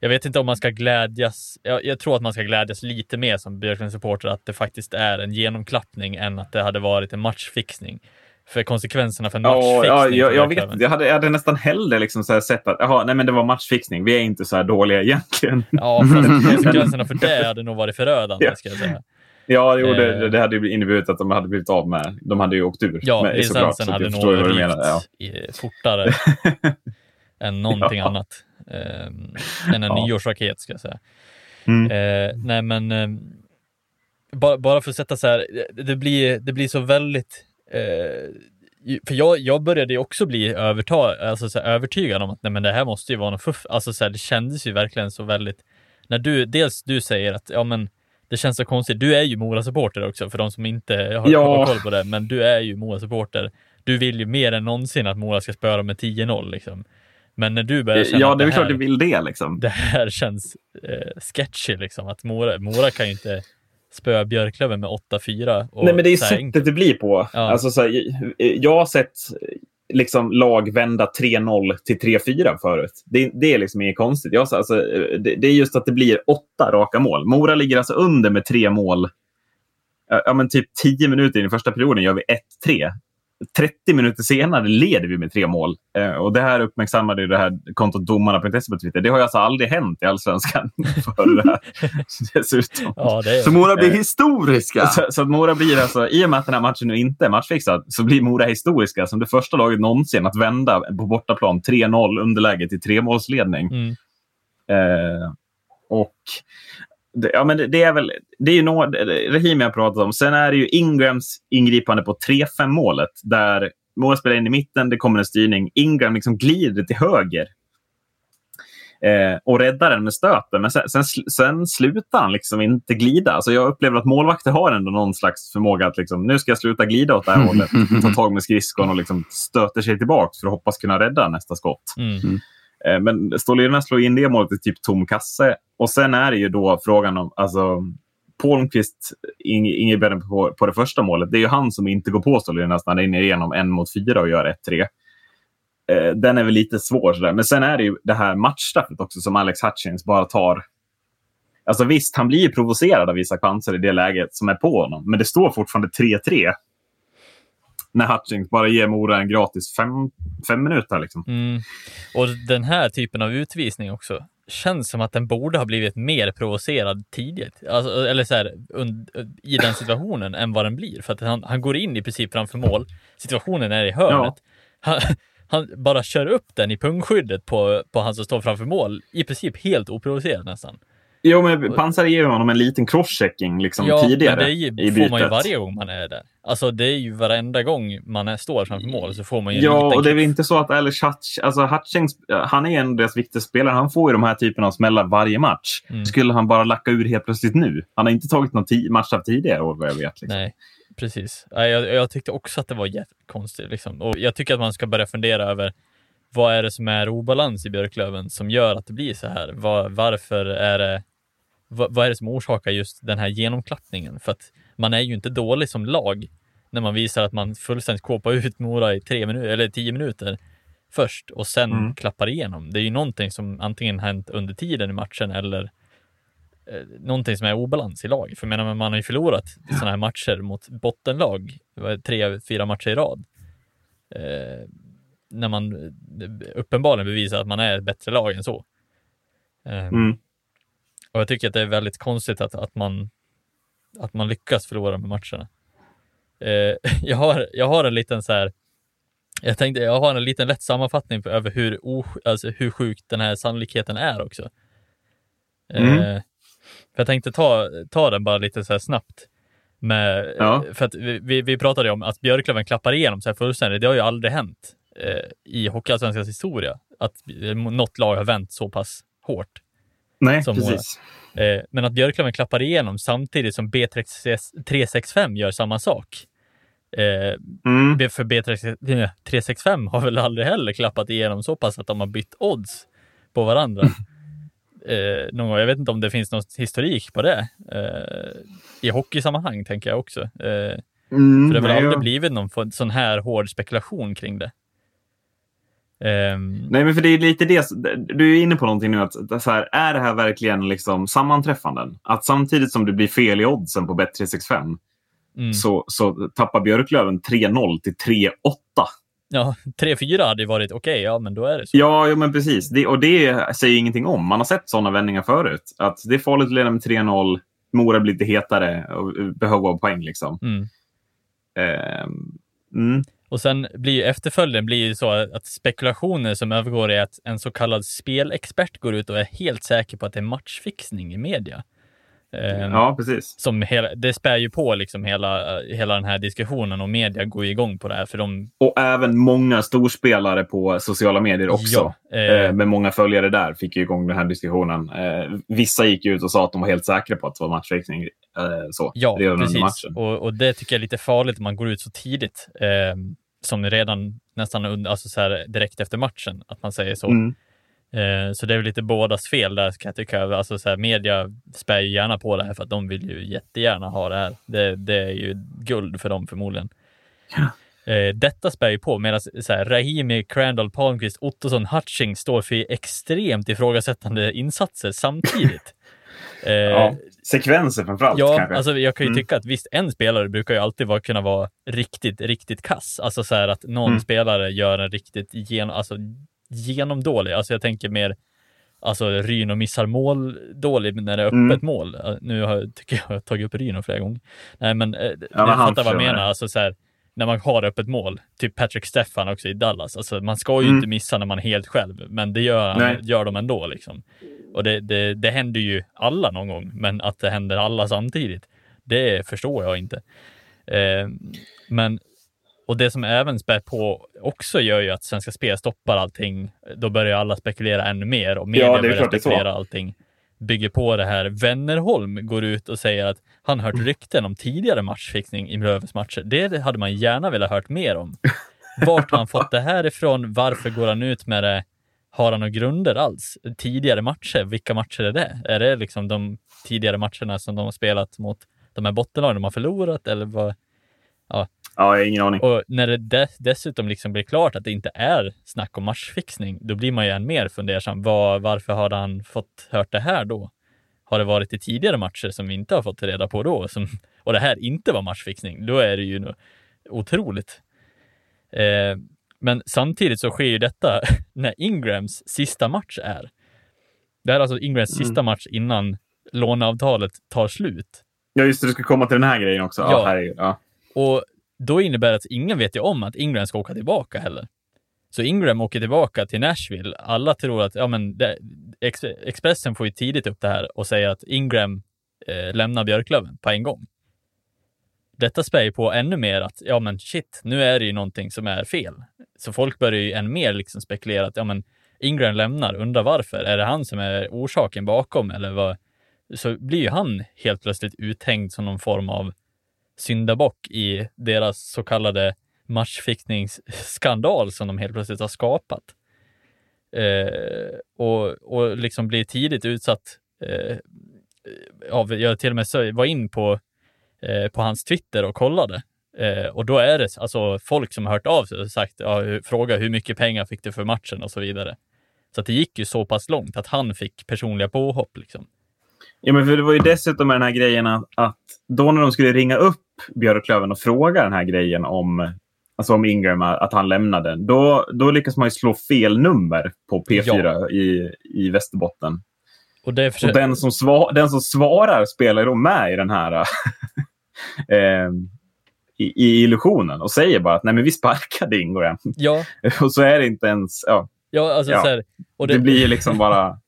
jag vet inte om man ska glädjas. Jag, jag tror att man ska glädjas lite mer som Björklunds supporter att det faktiskt är en genomklappning än att det hade varit en matchfixning. För konsekvenserna för Ja, matchfixning. ja, för jag, jag vet. Jag hade, jag hade nästan hellre liksom så sett att jaha, nej, men det var matchfixning. Vi är inte så här dåliga egentligen. Ja, fast (laughs) konsekvenserna för det hade nog varit förödande Ja. ska jag säga. Ja, jo, Eh. det, det hade ju inneburit att de hade blivit av med... De hade ju åkt ur. Ja, såklart, licensen hade nog menar. Ja. fortare (laughs) än någonting Ja. annat. Eh, än en Ja. nyårsraket ska jag säga. Mm. Eh, nej, men eh, bara, bara för att sätta så här, det- det blir, det blir så väldigt för jag, jag började ju också bli övertag, alltså så här, övertygad om att nej, men det här måste ju vara något fuff. Alltså så här, det kändes ju verkligen så väldigt, när du, dels du säger att ja men det känns så konstigt. Du är ju Mora-supporter också för de som inte har, Ja. koll på det, men du är ju Mora-supporter. Du vill ju mer än någonsin att Mora ska spöra med 10-0 liksom. Men när du börjar känna Ja, det är väl klart du vill det. Liksom. det här känns eh, sketchy liksom. Att Mora, Mora kan ju inte spöa Björklöven med 8-4. och Nej, men det är sättet enkelt. det blir på. Ja. Alltså, så här, jag har sett liksom, lag vända 3-0 till 3-4 förut. Det, det är liksom inget konstigt. Jag, alltså, det, det är just att det blir åtta raka mål. Mora ligger alltså under med tre mål. Ja, men typ 10 minuter in i första perioden gör vi 1-3. 30 minuter senare leder vi med tre mål. Eh, och Det här uppmärksammade ju det här kontot domarna.se på Twitter. Det har ju alltså aldrig hänt i allsvenskan (laughs) för det här. (laughs) Dessutom. Ja, det är, Så Mora blir Eh, historiska. Så, så att Mora blir alltså, i och med att den här matchen nu inte är matchfixad, så blir Mora historiska som det första laget någonsin att vända på bortaplan 3-0 underläge till tremålsledning. mm, Eh, och ja, men det, det är väl, det är ju något, Rahimi har pratat om. Sen är det ju Ingrams ingripande på 3-5 målet där Mora spelar in i mitten, det kommer en styrning. Ingram liksom glider till höger. Eh, och räddar den med stöten. Men sen, sen, sen slutar han liksom inte glida. Alltså jag upplever att målvakter har ändå någon slags förmåga att liksom, nu ska jag sluta glida åt det här (laughs) hållet. Ta tag med skridskon och liksom stöter sig tillbaka för att hoppas kunna rädda nästa skott. Mm. Eh, men Stålierna slår in det målet i typ tom kasse. Och sen är det ju då frågan om... Alltså, Palmqvist, Ingebjörn på, på det första målet, det är ju han som inte går på Stålierna när han är inne igenom en mot fyra och gör 1-3. Eh, den är väl lite svår. Sådär. Men sen är det ju det här matchstraffet också som Alex Hutchins bara tar. Alltså visst, han blir ju provocerad av vissa chanser i det läget som är på honom. Men det står fortfarande 3-3. När Hutchins bara ger Mora en gratis fem, fem minuter. Liksom. Mm. Och den här typen av utvisning också känns som att den borde ha blivit mer provocerad tidigt. Alltså, eller så här, i den situationen än vad den blir. För att han, han går in i princip framför mål. Situationen är i hörnet. Ja. Han, han bara kör upp den i pungskyddet på, på han som står framför mål. I princip helt oprovocerat nästan. Jo, men Pansar ger honom en liten crosschecking liksom ja, tidigare det ju, i får man ju varje gång man är där. Alltså det är ju varenda gång man är, står framför mål så får man ju en Ja, och det är väl inte så att Alice Hutch, alltså Hutchings, han är en av deras viktigaste spelare. Han får ju de här typerna av smällar varje match. Mm. Skulle han bara lacka ur helt plötsligt nu? Han har inte tagit någon match av tidigare år vad jag vet. Liksom. Nej, precis. Jag, jag tyckte också att det var jättekonstigt. Liksom. Och jag tycker att man ska börja fundera över vad är det som är obalans i Björklöven som gör att det blir så här? Var, varför är det vad, vad är det som orsakar just den här genomklappningen? För att man är ju inte dålig som lag när man visar att man fullständigt kåpar ut Mora i tre minuter eller tio minuter först och sen mm. klappar igenom. Det är ju någonting som antingen hänt under tiden i matchen eller eh, någonting som är obalans i lag. För jag menar, man har ju förlorat ja. sådana här matcher mot bottenlag, tre, fyra matcher i rad. Eh, när man eh, uppenbarligen bevisar att man är ett bättre lag än så. Eh, mm. Och jag tycker att det är väldigt konstigt att, att, man, att man lyckas förlora med matcherna. Eh, (laughs) jag, har, jag har en liten så här, jag tänkte, jag har en liten lätt sammanfattning över hur, alltså hur sjuk den här sannolikheten är också. Eh, mm. för jag tänkte ta, ta den bara lite så här snabbt. Med, ja. För att vi, vi pratade om att Björklöven klappar igenom så här fullständigt. Det har ju aldrig hänt eh, i Hockeyallsvenskans historia att något lag har vänt så pass hårt. Nej, precis. Eh, men att Björklöven klappar igenom samtidigt som B365 gör samma sak. Eh, mm. För B365 har väl aldrig heller klappat igenom så pass att de har bytt odds på varandra. (laughs) eh, någon gång. Jag vet inte om det finns någon historik på det. Eh, I hockeysammanhang tänker jag också. Eh, mm, för det har väl aldrig ja. blivit någon sån här hård spekulation kring det. Um... Nej, men för det är lite det. Du är inne på någonting nu. Att, så här, är det här verkligen liksom sammanträffanden? Att samtidigt som det blir fel i oddsen på Bet365 mm. så, så tappar Björklöven 3-0 till 3-8. Ja, 3-4 hade ju varit okej, okay, ja men då är det så. Ja, ja men precis. Det, och det säger ingenting om. Man har sett sådana vändningar förut. Att det är farligt att leda med 3-0, Mora blir lite hetare och behöver poäng. Liksom. Mm. Um, mm. Och sen blir ju efterföljden blir ju så att spekulationer som övergår i att en så kallad spelexpert går ut och är helt säker på att det är matchfixning i media. Um, ja, precis. Som hela, det spär ju på liksom hela, hela den här diskussionen och media går igång på det här. För de... Och även många storspelare på sociala medier också. Ja, eh... Eh, med många följare där fick ju igång den här diskussionen. Eh, vissa gick ut och sa att de var helt säkra på att det var matchfixning. Eh, så, ja, precis. Och, och, det tycker jag är lite farligt att man går ut så tidigt. Ehm, som redan nästan under, alltså så här, direkt efter matchen, att man säger så. Mm. Eh, så det är väl lite bådas fel där kan jag tycka. Alltså så här, media spär ju gärna på det här för att de vill ju jättegärna ha det här. Det, det är ju guld för dem förmodligen. Ja. Eh, detta spär ju på medan Rahimi, Crandall, Palmqvist, Ottosson, Hutching står för extremt ifrågasättande insatser samtidigt. (laughs) Eh, ja, sekvenser framförallt. Ja, kanske. alltså jag kan ju mm. tycka att visst, en spelare brukar ju alltid vara, kunna vara riktigt, riktigt kass. Alltså så här att någon mm. spelare gör en riktigt gen, alltså, genomdålig. Alltså jag tänker mer Alltså Ryno missar mål dåligt när det är öppet mm. mål. Nu har, tycker jag, jag har tagit upp Ryno flera gånger. Nej, men eh, ja, jag fattar vad jag menar. Alltså, så här, när man har öppet mål, typ Patrick Stefan också i Dallas. Alltså, man ska ju mm. inte missa när man är helt själv, men det gör, gör de ändå. Liksom. Och det, det, det händer ju alla någon gång, men att det händer alla samtidigt, det förstår jag inte. Eh, men och det som även spär på också gör ju att Svenska Spel stoppar allting. Då börjar alla spekulera ännu mer och media Ja, börjar spekulera allting. Bygger på det här. Wennerholm går ut och säger att han Mm. hört rykten om tidigare matchfixning i Löves matcher. Det hade man gärna velat hört mer om. Vart har han fått det här ifrån? Varför går han ut med det? Har han några grunder alls? Tidigare matcher, vilka matcher är det? Är det liksom de tidigare matcherna som de har spelat mot de här bottenlagen de har förlorat eller vad? Ja, jag har ingen aning. Och när det dess- dessutom liksom blir klart att det inte är snack om matchfixning, då blir man ju än mer fundersam. Var, varför har han fått hört det här då? Har det varit i tidigare matcher som vi inte har fått reda på då? Som, och det här inte var matchfixning, då är det ju nå- otroligt. Eh, men samtidigt så sker ju detta (laughs) när Ingrams sista match är. Det här är alltså Ingrams Mm. sista match innan låneavtalet tar slut. Ja, just det. Du ska komma till den här grejen också. Ja, Ja. Ja. Och då innebär det att ingen vet ju om att Ingram ska åka tillbaka heller. Så Ingram åker tillbaka till Nashville. Alla tror att, ja men, det, Ex, Expressen får ju tidigt upp det här och säger att Ingram eh, lämnar Björklöven på en gång. Detta spär ju på ännu mer att, ja men shit, nu är det ju någonting som är fel. Så folk börjar ju än mer liksom spekulera att, ja men, Ingram lämnar, undrar varför. Är det han som är orsaken bakom eller vad? Så blir ju han helt plötsligt uthängd som någon form av syndabock i deras så kallade matchfixningsskandal som de helt plötsligt har skapat. Eh, och, och liksom blir tidigt utsatt eh, av, jag till och med var in på, eh, på hans Twitter och kollade. Eh, och då är det alltså folk som har hört av sig och sagt, ja, hur- fråga hur mycket pengar fick du för matchen och så vidare. Så att det gick ju så pass långt att han fick personliga påhopp. Liksom. Ja, men för det var ju dessutom med den här grejen att, att då när de skulle ringa upp Björklöven och fråga den här grejen om, alltså om Ingram, att han lämnade, då, då lyckas man ju slå fel nummer på P4 i, i Västerbotten. Och det Och den som, sva, den som svarar spelar då med i den här (laughs) eh, i, i illusionen och säger bara att nej men vi sparkade Ingram. ja, (laughs) och så är det inte ens, ja, ja, alltså Ja. här, och det, blir ju liksom bara,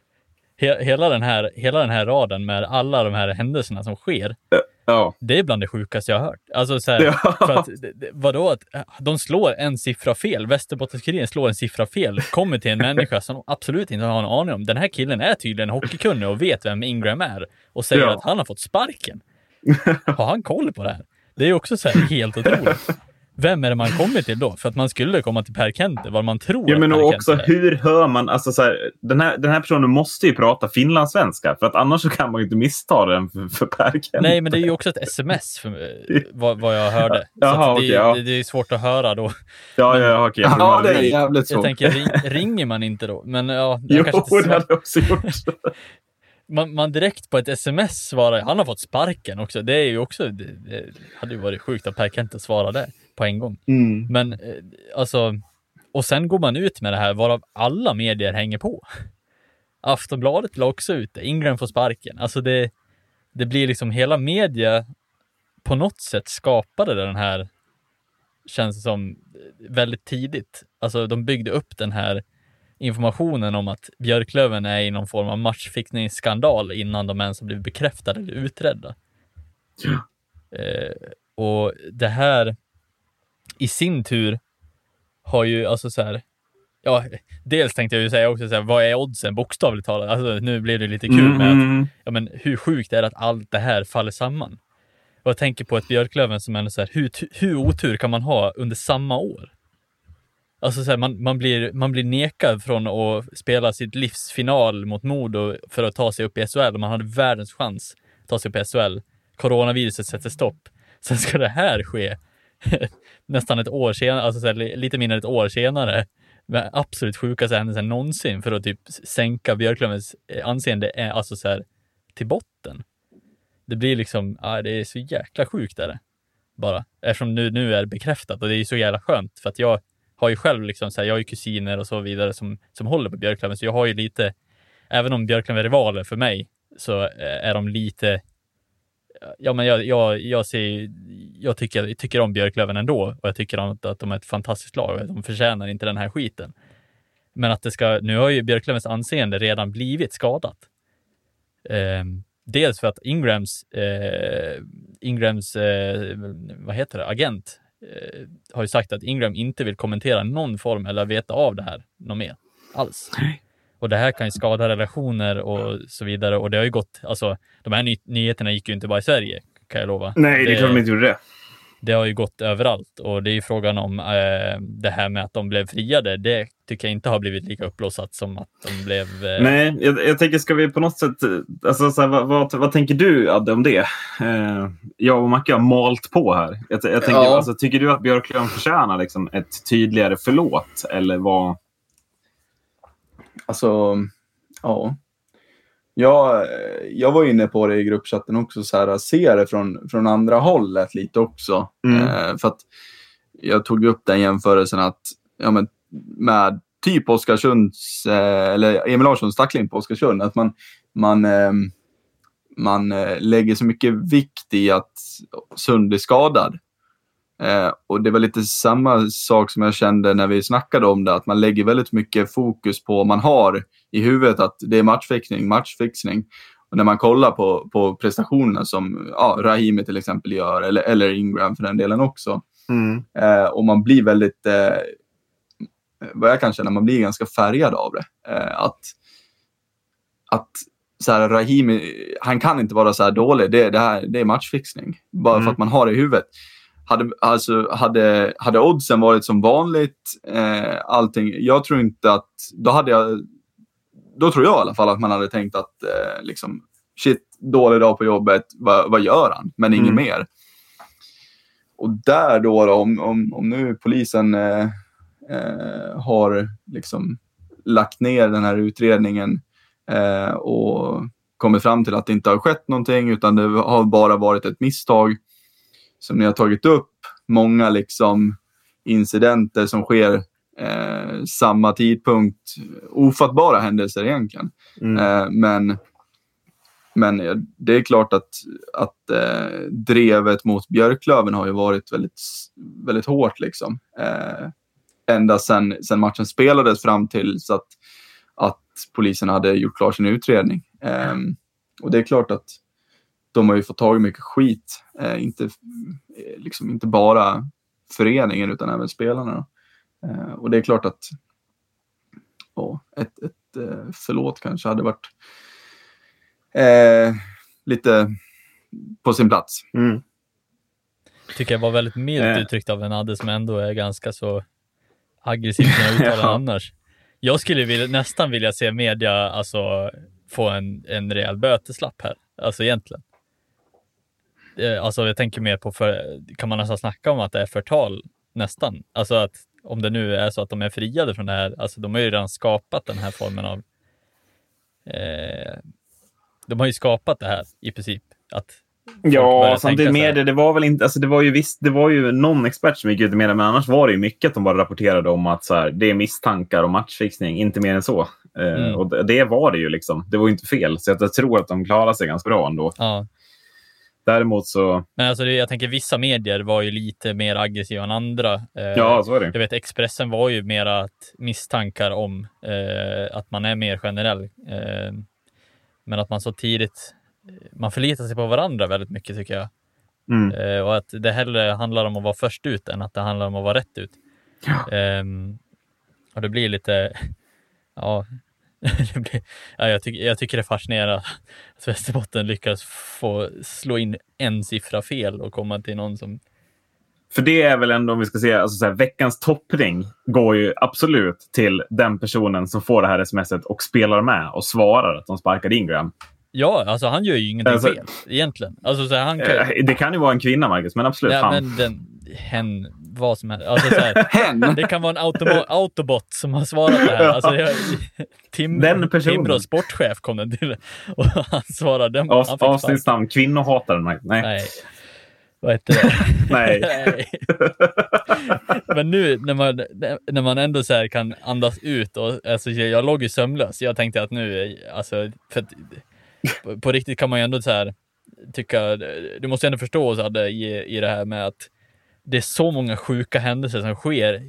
(laughs) he, hela, den här, hela den här raden med alla de här händelserna som sker, ja. det är bland det sjukaste jag har hört. Alltså så här, Ja. för att, vadå, att äh, de slår en siffra fel, Västerbottenskuriren slår en siffra fel, kommer till en (laughs) människa som de absolut inte har en aning om. Den här killen är tydligen hockeykunnig och vet vem Ingram är och säger Ja. att han har fått sparken. (laughs) Har han koll på det här? Det är också så här helt otroligt. (laughs) Vem är det man kommer till då? För att man skulle komma till Per Kente, vad man tror Ja, att men Per och också Kente är. hur hör man, alltså så här, den, här, den här personen måste ju prata finlandssvenska för att annars så kan man ju inte missta den för, för Per Kent. Nej, men det är ju också ett sms, för, eh, vad, vad jag hörde. (laughs) Så Jaha, att det, okej, ja. det, det är svårt att höra då. Ja, ja, okej. jag tror Ja, det är jävligt Jag svårt. tänker, ring, (laughs) ringer man inte då? Men ja, Jo, jag kanske inte det hade jag också gjort. (laughs) man, man direkt på ett sms svarar, han har fått sparken också. Det är ju också, det, det hade ju varit sjukt att Per Kente svarade det på en gång. Mm. Men eh, alltså, och sen går man ut med det här varav alla medier hänger på. Aftonbladet la också ut det, Ingram får sparken. Alltså det, det blir liksom hela media på något sätt skapade den här, känns det som, väldigt tidigt. Alltså de byggde upp den här informationen om att Björklöven är i någon form av matchfixningsskandal innan de ens har blivit bekräftade eller utredda. Eh, och det här i sin tur har ju alltså så här, ja, dels tänkte jag ju säga också så här, vad är oddsen bokstavligt talat? Alltså nu blir det lite kul med att, Mm. ja men hur sjukt är det att allt det här faller samman? Och jag tänker på ett Björklöven som ändå så här, hur, hur otur kan man ha under samma år? Alltså så här, man, man, blir, man blir nekad från att spela sitt livs final mot Modo för att ta sig upp i SHL. Man hade världens chans att ta sig upp i SHL. Coronaviruset sätter stopp. Sen ska det här ske (laughs) nästan ett år senare, alltså så här, lite mindre än ett år senare. Med absolut sjukaste händelsen någonsin för att typ sänka Björklövens eh, anseende, alltså så här, till botten. Det blir liksom, ja, det är så jäkla sjukt är det. Bara. Eftersom nu, nu är det bekräftat och det är så jävla skönt för att jag har ju själv liksom så här, jag har ju kusiner och så vidare som, som håller på Björklöven så jag har ju lite, även om Björklöven är rivaler för mig så eh, är de lite Ja, men jag, jag, jag, ser, jag, tycker, jag tycker om Björklöven ändå och jag tycker att, att de är ett fantastiskt lag och de förtjänar inte den här skiten. Men att det ska, nu har ju Björklövens anseende redan blivit skadat. Ehm, dels för att Ingrams, eh, Ingrams eh, vad heter det, agent eh, har ju sagt att Ingram inte vill kommentera någon form eller veta av det här något mer alls. Och det här kan ju skada relationer och så vidare. Och det har ju gått, alltså de här ny nyheterna gick ju inte bara i Sverige, kan jag lova. Nej, det är klart de inte gjorde det. Det har ju gått överallt och det är ju frågan om eh, det här med att de blev friade. Det tycker jag inte har blivit lika uppblåsat som att de blev... Eh... Nej, jag, jag, tänker, ska vi på något sätt... Alltså, så här, vad, vad, vad, tänker du, Adde, om det? Eh, jag och Macke har malt på här. Jag, jag tänker, ja. alltså, tycker du att Björklund förtjänar liksom, ett tydligare förlåt? Eller vad... Alltså, ja. Jag, jag var inne på det i gruppchatten också, så här, se det från, från andra hållet lite också. Mm. Eh, för jag tog upp den jämförelsen att ja, men, med typ Oskarsunds, eh, eller Emil Larssons tackling på Oskarsund, att man, man, eh, man lägger så mycket vikt i att Sund blir skadad. Eh, och det var lite samma sak som jag kände när vi snackade om det, att man lägger väldigt mycket fokus på, man har i huvudet att det är matchfixning, matchfixning. Och när man kollar på, på prestationerna som ja, Rahimi till exempel gör, eller, eller Ingram för den delen också. Mm. Eh, och man blir väldigt, eh, vad jag kan känna, man blir ganska färgad av det. Eh, att att så här, Rahimi, han kan inte vara så här dålig, det, det, här, det är matchfixning. Bara mm. för att man har det i huvudet hade, alltså, hade, hade oddsen varit som vanligt, eh, allting, jag tror inte att, då hade jag, då tror jag i alla fall att man hade tänkt att eh, liksom, shit, dålig dag på jobbet, vad, vad gör han? Men inget mm. mer. Och där då, då om, om, om nu polisen eh, eh, har liksom lagt ner den här utredningen eh, och kommit fram till att det inte har skett någonting utan det har bara varit ett misstag som ni har tagit upp, många liksom incidenter som sker eh, samma tidpunkt. Ofattbara händelser egentligen. Mm. Eh, men, men det är klart att, att eh, drevet mot Björklöven har ju varit väldigt, väldigt hårt. Liksom. Eh, ända sedan sen matchen spelades fram till så att, att polisen hade gjort klar sin utredning. Eh, och det är klart att de har ju fått tag i mycket skit. Eh, inte, eh, liksom inte bara föreningen utan även spelarna. Eh, och det är klart att ja, ett, ett eh, förlåt kanske hade varit eh, lite på sin plats. Mm. Tycker jag var väldigt milt eh. uttryckt av en Adde som ändå är ganska så aggressiv när jag (laughs) uttalar ja. annars. Jag skulle vilja, nästan vilja se media alltså, få en, en rejäl böteslapp här, alltså egentligen. Eh, alltså jag tänker mer på, för, kan man nästan snacka om att det är förtal nästan? Alltså att om det nu är så att de är friade från det här, alltså de har ju redan skapat den här formen av eh, de har ju skapat det här i princip. Att ja, samtidigt med det, det var väl inte, alltså det var ju visst, det var ju någon expert som gick ut med det, men annars var det ju mycket att de bara rapporterade om att så här, det är misstankar och matchfixning, inte mer än så. Eh, mm. och det, det, var det ju liksom. Det var ju inte fel, så jag tror att de klarar sig ganska bra ändå. Ja. Däremot så... Men alltså, jag tänker vissa medier var ju lite mer aggressiva än andra. Eh, ja, så är det. Jag vet Expressen var ju mera att misstankar om eh, att man är mer generell. Eh, men att man så tidigt, man förlitar sig på varandra väldigt mycket tycker jag. Mm. Eh, och att det hellre handlar om att vara först ut än att det handlar om att vara rätt ut. Ja. Ehm, och det blir lite, (laughs) ja, ja, jag, tycker, jag tycker det är fascinerande att Västerbotten lyckas få slå in en siffra fel och komma till någon som... För det är väl ändå, om vi ska säga, alltså så här, veckans toppring går ju absolut till den personen som får det här smset och spelar med och svarar att de sparkade Ingram. Ja, alltså han gör ju ingenting alltså, fel egentligen. Alltså, så här, han kan... Eh, det kan ju vara en kvinna, Marcus, men absolut. Ja, men den, hen, vad som helst. Alltså, så här, (laughs) hen? Det kan vara en autobot som har svarat det här. Alltså, jag, Tim, den personen. Timrås sportchef kom den till och han svarade. Den, Avsnittsnamn Kvinnohataren. Nej. Nej. Vad heter det? (laughs) Nej. Nej. (laughs) Men nu när man, när man ändå så kan andas ut och alltså, jag låg ju sömnlös. Jag tänkte att nu, alltså, för på, på riktigt kan man ju ändå så här tycka, du måste ändå förstå så här, i, i det här med att det är så många sjuka händelser som sker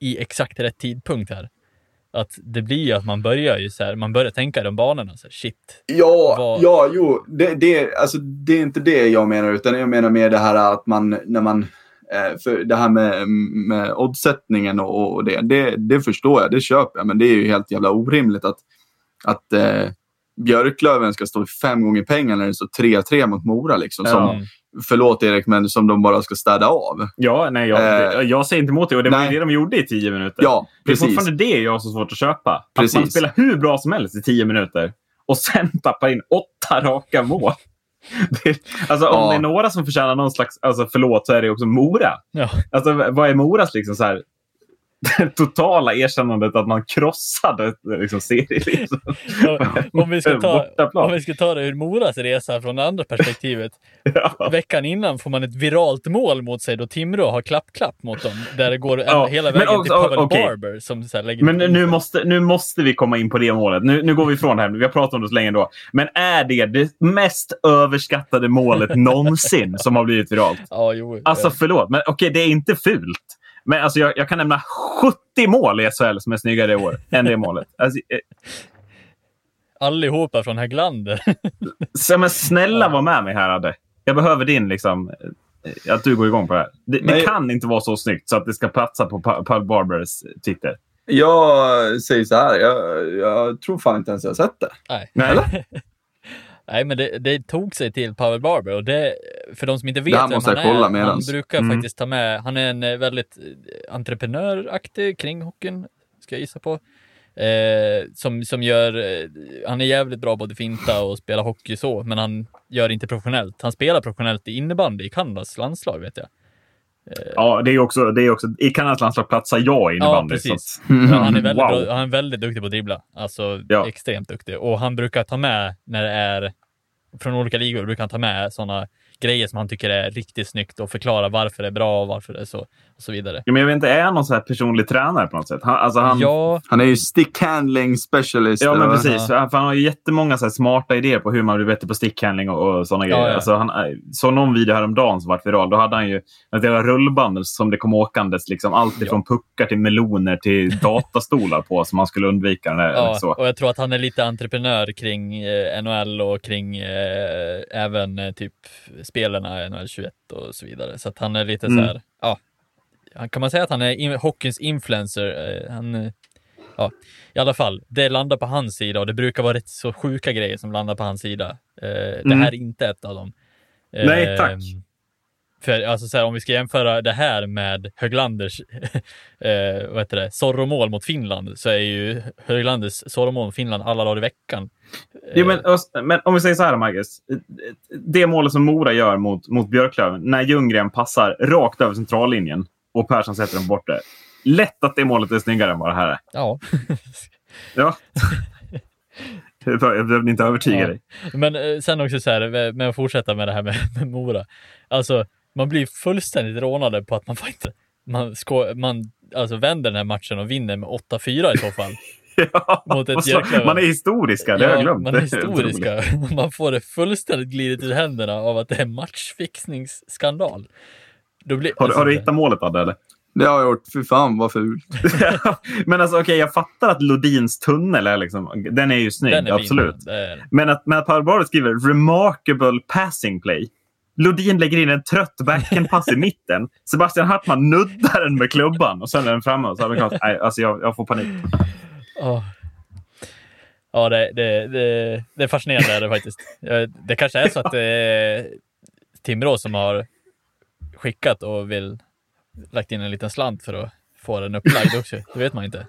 i exakt rätt tidpunkt här. Att det blir ju att man börjar ju så här, man börjar tänka de banorna. Så här, shit. Ja, vad... ja, jo, det, det, alltså, det är inte det jag menar, utan jag menar mer det här att man, när man, Eh, för det här med, med oddsättningen och, och det, det, det förstår jag, det köper jag. Men det är ju helt jävla orimligt att, att eh, Björklöven ska stå fem gånger pengar när det står 3-3 mot Mora. Liksom, som, Mm. Förlåt Erik, men som de bara ska städa av. Ja, nej, jag, Eh, jag säger inte emot det. Och det var ju nej. det de gjorde i tio minuter. Ja, det är precis. fortfarande det jag har så svårt att köpa. Att man Precis. spelar hur bra som helst i tio minuter och sen (laughs) tappar in åtta raka mål. (laughs) Det, alltså, om Ja. det är några som förtjänar någon slags alltså, förlåt så är det också Mora. Ja. Alltså, vad är Moras liksom så här, (laughs) det totala erkännandet att man krossade liksom, serien? om, vi ska (laughs) ta, om vi ska ta det ur Moras resa från det andra perspektivet. (laughs) Ja. Veckan innan får man ett viralt mål mot sig då Timrå har klapp-klapp mot dem. Där det går Ja, hela vägen också- till Pavel okej. Barber som så lägger Men nu måste, nu måste vi komma in på det målet. Nu, nu går vi ifrån det här. Vi har pratat om det så länge då. Men är det det mest överskattade målet någonsin som har blivit viralt? Ja, jo. Alltså förlåt, men okej, det är inte fult. Men alltså, jag, jag kan nämna 70 mål i SHL som är snyggare i år än det målet. (laughs) Alltså, eh, Allihopa från Häglander. så, (laughs) men snälla var med mig här, Adde. Jag behöver din, liksom, eh, att du går igång på det här. Det, det kan inte vara så snyggt så att det ska platsa på Pa- Paul Barbers Twitter. Jag säger så här, jag, jag tror fan inte ens jag har sett det. Nej. Nej. (laughs) Nej, men det, det tog sig till Pavel Barber och det, för de som inte vet vem han är, han medans. brukar Mm. faktiskt ta med, han är en eh, väldigt eh, entreprenöraktig kring hockeyn, ska jag gissa på. Eh, som, som gör, eh, han är jävligt bra både finta och spela hockey så, men han gör inte professionellt. Han spelar professionellt i innebandy i Kanadas landslag vet jag. Ja, det är också, det är också i Kanadas landslag platsar jag i Ja, innebandy. precis. så att- Ja, han, är väldigt Wow. bra, han är väldigt duktig på att dribbla. Alltså Ja. extremt duktig. Och han brukar ta med när det är från olika ligor brukar han ta med sådana grejer som han tycker är riktigt snyggt och förklara varför det är bra och varför det är så och så vidare. Ja, men jag vet inte, är han någon så här personlig tränare på något sätt? Han, alltså han, Ja, Han är ju stick handling specialist. Ja, men precis. För han har ju jättemånga så här smarta idéer på hur man blir bättre på stickhandling och, och sådana Ja, grejer. ja. Alltså, han, så någon video häromdagen som vart viral. Då hade han ju ett jävla rullband som det kom åkandes. Liksom, allt ifrån puckar till meloner till (laughs) datastolar på som man skulle undvika. Den där, ja, så. och jag tror att han är lite entreprenör kring eh, NHL och kring eh, även eh, typ spelarna NHL 21 och så vidare. Så att han är lite Mm. så här, ja, kan man säga att han är in, hockeyns influencer? Eh, han, eh, ja, i alla fall, det landar på hans sida och det brukar vara rätt så sjuka grejer som landar på hans sida. Eh, Det Mm. här är inte ett av dem. Eh, Nej, tack. För alltså, så här, om vi ska jämföra det här med Höglanders (laughs) eh, vad heter det, Zorro-mål mot Finland så är ju Höglanders Zorro-mål mot Finland alla dagar i veckan. Jo, men, men om vi säger så här, Marcus. Det målet som Mora gör mot, mot Björklöven, när Ljunggren passar rakt över centrallinjen och Persson sätter den borta. Lätt att det målet är snyggare än vad det här är. Ja, (laughs) Ja. Jag behövde inte övertyga Ja. dig. men eh, sen också så här med att fortsätta med det här med, med Mora. Alltså, man blir fullständigt rånade på att man får inte, man, sko, man alltså vänder den här matchen och vinner med 8-4 i så fall. (laughs) Ja, Mot ett och så- Björklöven. man är historiska, det har jag glömt. man är historiska. (laughs) Man får det fullständigt glidet ur händerna av att det är matchfixningsskandal. Då blir, Har, du- har du alltså, hittat målet, Adde? Eller? Det har jag gjort. Fy fan vad fult. (laughs) men alltså, okej, jag fattar att Lodins tunnel är liksom, den är ju snygg, den är absolut. Är- Men att, men att Paul skriver “remarkable passing play”. Lodin lägger in en trött backhandpass i mitten. Sebastian Hartman nuddar den med klubban och sen är den framme. Och så amerikansk, nej, alltså jag, jag får panik. Åh. Ja, det, det, det, det är fascinerande är det faktiskt. Det kanske är så att det är Timrå som har skickat och vill lagt in en liten slant för att få den upplagd också. Det vet man inte.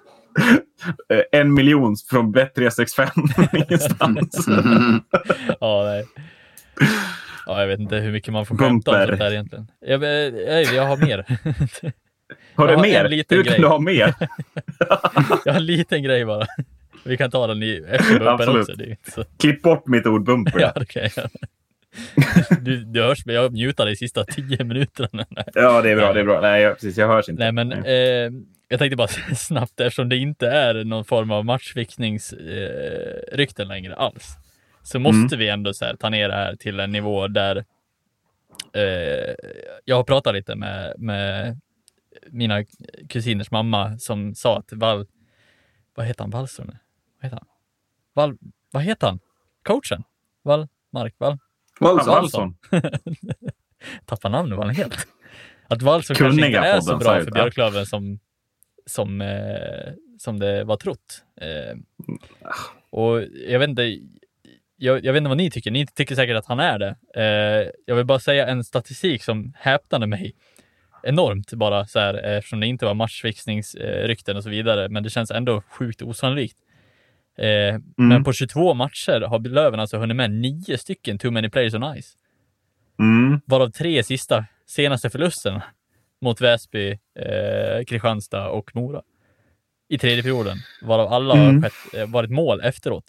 Eh, En miljon från Bet365 (laughs) ingenstans. Ja, nej. Ja, jag vet inte hur mycket man får skämta om sånt där egentligen. Jag, jag, jag har mer. (laughs) Har du har mer? Hur kan grej. du ha mer? (laughs) (laughs) Jag har en liten grej bara. Vi kan ta den i efter också. Så. Klipp bort mitt ord bumper. Ja, det kan jag göra. Du, du hörs, men jag mutar de sista tio minuterna. Ja, det är bra. Det är bra. Nej, jag, precis, jag hörs inte. Nej, men eh, jag tänkte bara snabbt, eftersom det inte är någon form av matchfixningsrykten eh, längre alls, så måste vi ändå så här, ta ner det här till en nivå där eh, jag har pratat lite med, med mina kusiners mamma som sa att Val, vad heter han, Wallström? Vad heter han? Val, vad heter han? Coachen? Val, Mark, Val? Wallson. (laughs) Tappar namnet var han helt. Att Wallson kanske inte är så bra för. Björklöven som, som, eh, som det var trott. Eh, och jag vet inte, jag, jag vet inte vad ni tycker. Ni tycker säkert att han är det. Eh, jag vill bara säga en statistik som häpnade mig enormt bara så här, eh, eftersom det inte var matchfixningsrykten och så vidare. Men det känns ändå sjukt osannolikt. Eh, Men på 22 matcher har Löven alltså hunnit med nio stycken too many players on ice. Mm. Varav tre sista, senaste förlusterna mot Väsby, eh, Kristianstad och Mora. I tredje perioden. Varav alla har Mm. skett, eh, varit mål efteråt.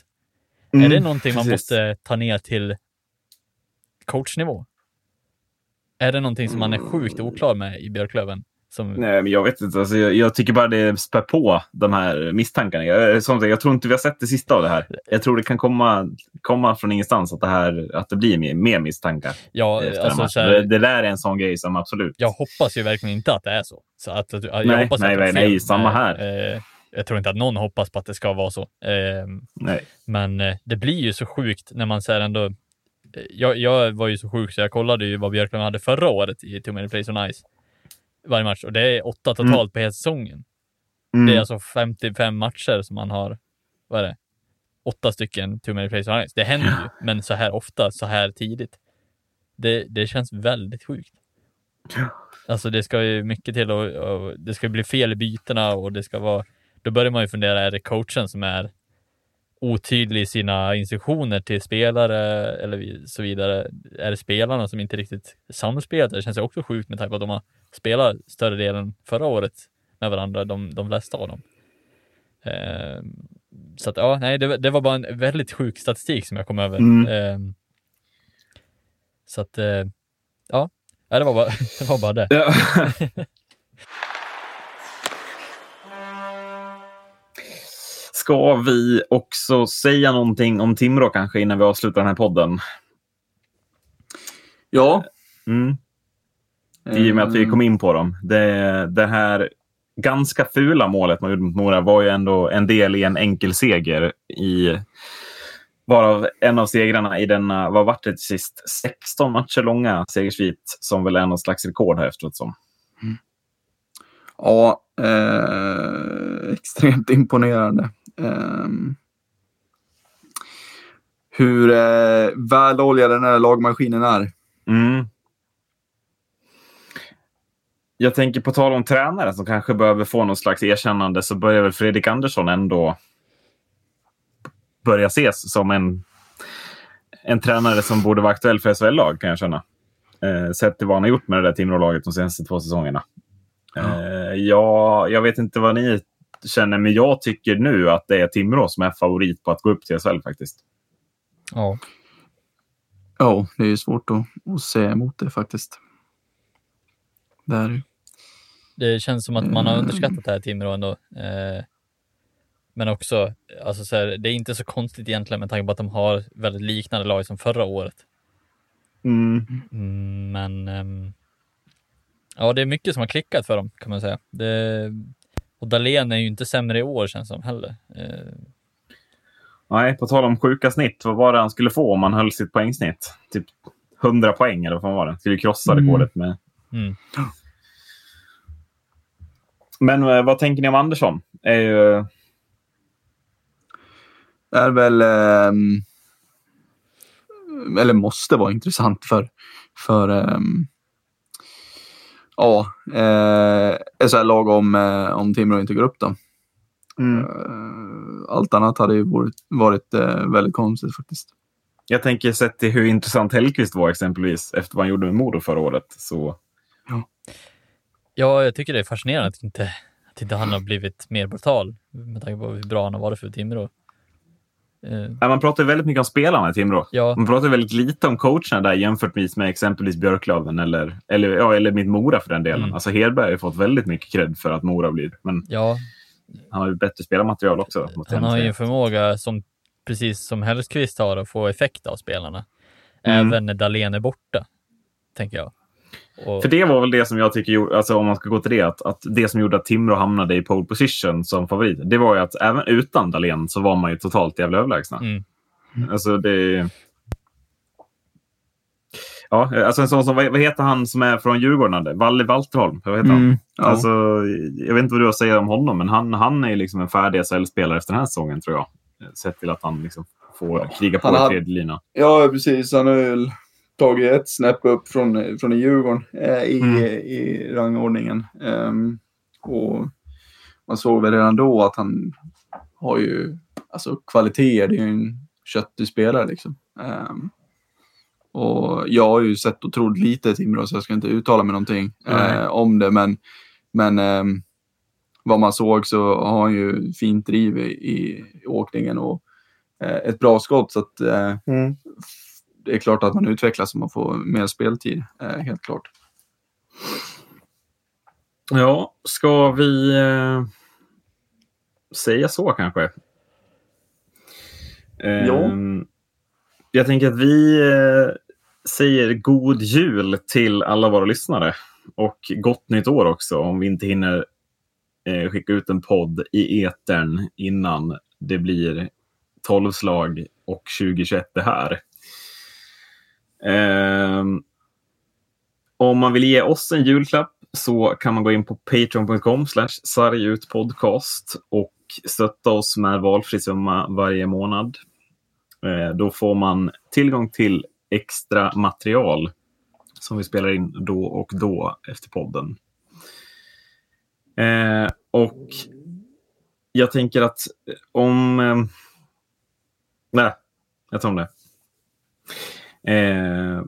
Mm, Är det någonting man precis. måste ta ner till coachnivå? Är det någonting som man är sjukt oklar med i Björklöven? Som, Nej, men jag vet inte. Alltså, jag, jag tycker bara det spär på de här misstankarna. Jag, som sagt, jag tror inte vi har sett det sista av det här. Jag tror det kan komma, komma från ingenstans att det, här, att det blir mer, mer misstankar. ja, efter alltså, så här, det, det där är en sån grej som absolut... jag hoppas ju verkligen inte att det är så. så att, jag Nej, hoppas nej, att nej, nej, samma här. Eh, jag tror inte att någon hoppas på att det ska vara så. Eh, Nej. Men eh, det blir ju så sjukt när man säger ändå. eh, Jag, jag var ju så sjuk så jag kollade ju vad Björklund hade förra året i Too Many Plays on Ice. Varje match och det är åtta totalt på hela säsongen. Mm. Det är alltså 55 matcher som man har. Vad är det? Åtta stycken Too Many Plays on Ice. Det händer ju, men så här ofta, så här tidigt. Det, det känns väldigt sjukt. Alltså det ska ju mycket till och, och det ska bli fel i bytena och det ska vara. Då börjar man ju fundera, är det coachen som är otydlig i sina instruktioner till spelare eller så vidare? Är det spelarna som inte riktigt samspelar? Det känns ju också sjukt med tanke på att de har spelat större delen förra året med varandra, de, de flesta av dem. Eh, så att ja, nej, det, det var bara en väldigt sjuk statistik som jag kom över. Mm. Eh, så att eh, ja, det var bara (laughs) det. Var bara det. Ja. (laughs) Ska vi också säga någonting om Timrå kanske innan vi avslutar den här podden? Ja. Mm. I och med att vi kom in på dem. Det, det här ganska fula målet man gjorde mot Mora var ju ändå en del i en enkel seger. I, varav en av segrarna i denna, vad vart det till sist? 16 matcher långa segersvit som väl är någon slags rekord här efteråt. Som. Ja, eh, (laughs) extremt imponerande. Ehm, hur eh, väloljad den här lagmaskinen är. Mm. Jag tänker på tal om tränare som kanske behöver få någon slags erkännande så börjar väl Fredrik Andersson ändå börja ses som en, en tränare som borde vara aktuell för SHL-lag kan jag känna. Eh, sett till vad han har gjort med det där Timrå-laget de senaste två säsongerna. Eh, ja, jag vet inte vad ni känner, men jag tycker nu att det är Timrå som är favorit på att gå upp till SHL faktiskt. Ja. Ja, det är ju svårt att, att säga emot det faktiskt. Det är det känns som att man har Mm. underskattat det här Timrå ändå. Eh, men också, alltså så här, det är inte så konstigt egentligen med tanke på att de har väldigt liknande lag som förra året. Mm. Mm, men ehm, ja, det är mycket som har klickat för dem kan man säga. Det, och Dahlén är ju inte sämre i år känns som heller. Eh, Nej, på tal om sjuka snitt. Vad var det han skulle få om han höll sitt poängsnitt? Typ 100 poäng eller vad fan var det? Skulle krossa Mm. rekordet med. mm. Men eh, vad tänker ni om Andersson? Är ju, Det är väl, ehm, eller måste vara intressant för, för ehm, ja, eh, SHL-lag om, eh, om Timrå inte går upp då. mm. Eh, allt annat hade ju varit, varit eh, väldigt konstigt faktiskt. Jag tänker sett till hur intressant Hellqvist var exempelvis efter vad han gjorde med Modo förra året. Så Ja, jag tycker det är fascinerande att inte, att inte han har blivit mer brutal med tanke på hur bra han har varit för Timrå. Eh, man pratar ju väldigt mycket om spelarna i Timrå. ja, Man pratar väldigt lite om coacherna där jämfört med exempelvis Björklöven eller, eller, ja, eller mitt Mora för den delen. Mm. Alltså Hedberg har fått väldigt mycket cred för att Mora blir. Men ja, han har ju bättre spelarmaterial också. han har ju en förmåga som precis som Hellkvist har att få effekt av spelarna. Mm. Även när Dahlén är borta, tänker jag. Och, För det var väl det som jag tycker, gjorde- alltså om man ska gå till det, att, att det som gjorde att Timrå hamnade i pole position som favorit, det var ju att även utan Dahlén så var man ju totalt jävla överlägsna. Mm. Alltså det... Ja, alltså en sån som, vad heter han som är från Djurgården? Valle Walterholm? Vad heter han? Mm, ja. Alltså, jag vet inte vad du har att säga om honom, men han, han är ju liksom en färdig SHL-spelare efter den här säsongen, tror jag. Sett till att han liksom får kriga på Han i tredje linan. Ja, precis. Han har väl tagit ett snäpp upp från, från Djurgården eh, i, Mm. i rangordningen. Ehm, och man såg väl redan då att han har ju alltså, kvaliteter. Det är ju en köttig spelare liksom. Ehm, och jag har ju sett otroligt lite Timrå så jag ska inte uttala mig någonting eh, om det. Men, men ehm, vad man såg så har han ju fint driv i, i åkningen och eh, ett bra skott. Så att, eh, det är klart att man utvecklas om man får mer speltid, eh, helt klart. Ja, ska vi eh, säga så kanske? Ehm, Jag tänker att vi eh, säger god jul till alla våra lyssnare. Och gott nytt år också om vi inte hinner skicka ut en podd i etern innan det blir tolvslag och 2021 det här. Ehm, om man vill ge oss en julklapp så kan man gå in på patreon.com sargutpodcast och stötta oss med valfri summa varje månad. Eh, Då får man tillgång till extra material som vi spelar in då och då efter podden. Eh, och jag tänker att eh, om... Eh, nej, jag tar om det. Eh,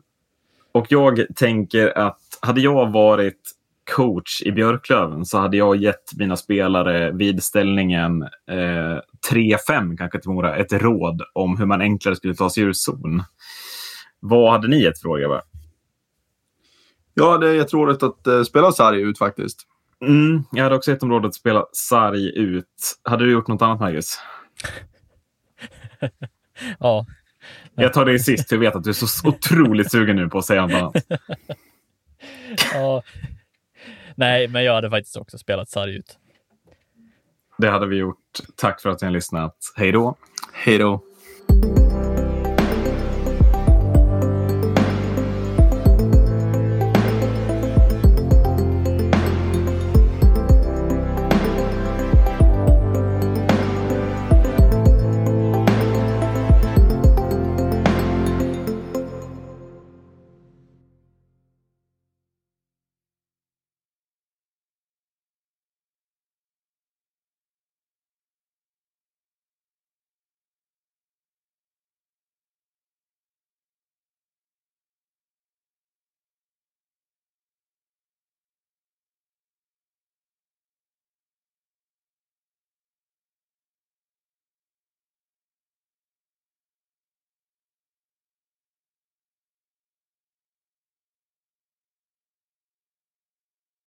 och jag tänker att hade jag varit coach i Björklöven så hade jag gett mina spelare vid ställningen eh, 3-5 kanske till Mora ett råd om hur man enklare skulle ta sig ur zon. Vad hade ni gett för råd? Ja, det är jätteroligt att eh, spela sarg ut faktiskt. Mm, jag hade också gett dem rådet att spela sarg ut. Hade du gjort något annat, Marcus? (laughs) Ja, Jag tar det sist, för jag vet att du är så otroligt sugen nu på att säga något annat. (laughs) ja. Nej, men jag hade faktiskt också spelat sarg ut. Det hade vi gjort. Tack för att ni har lyssnat. Hej då! Hej då.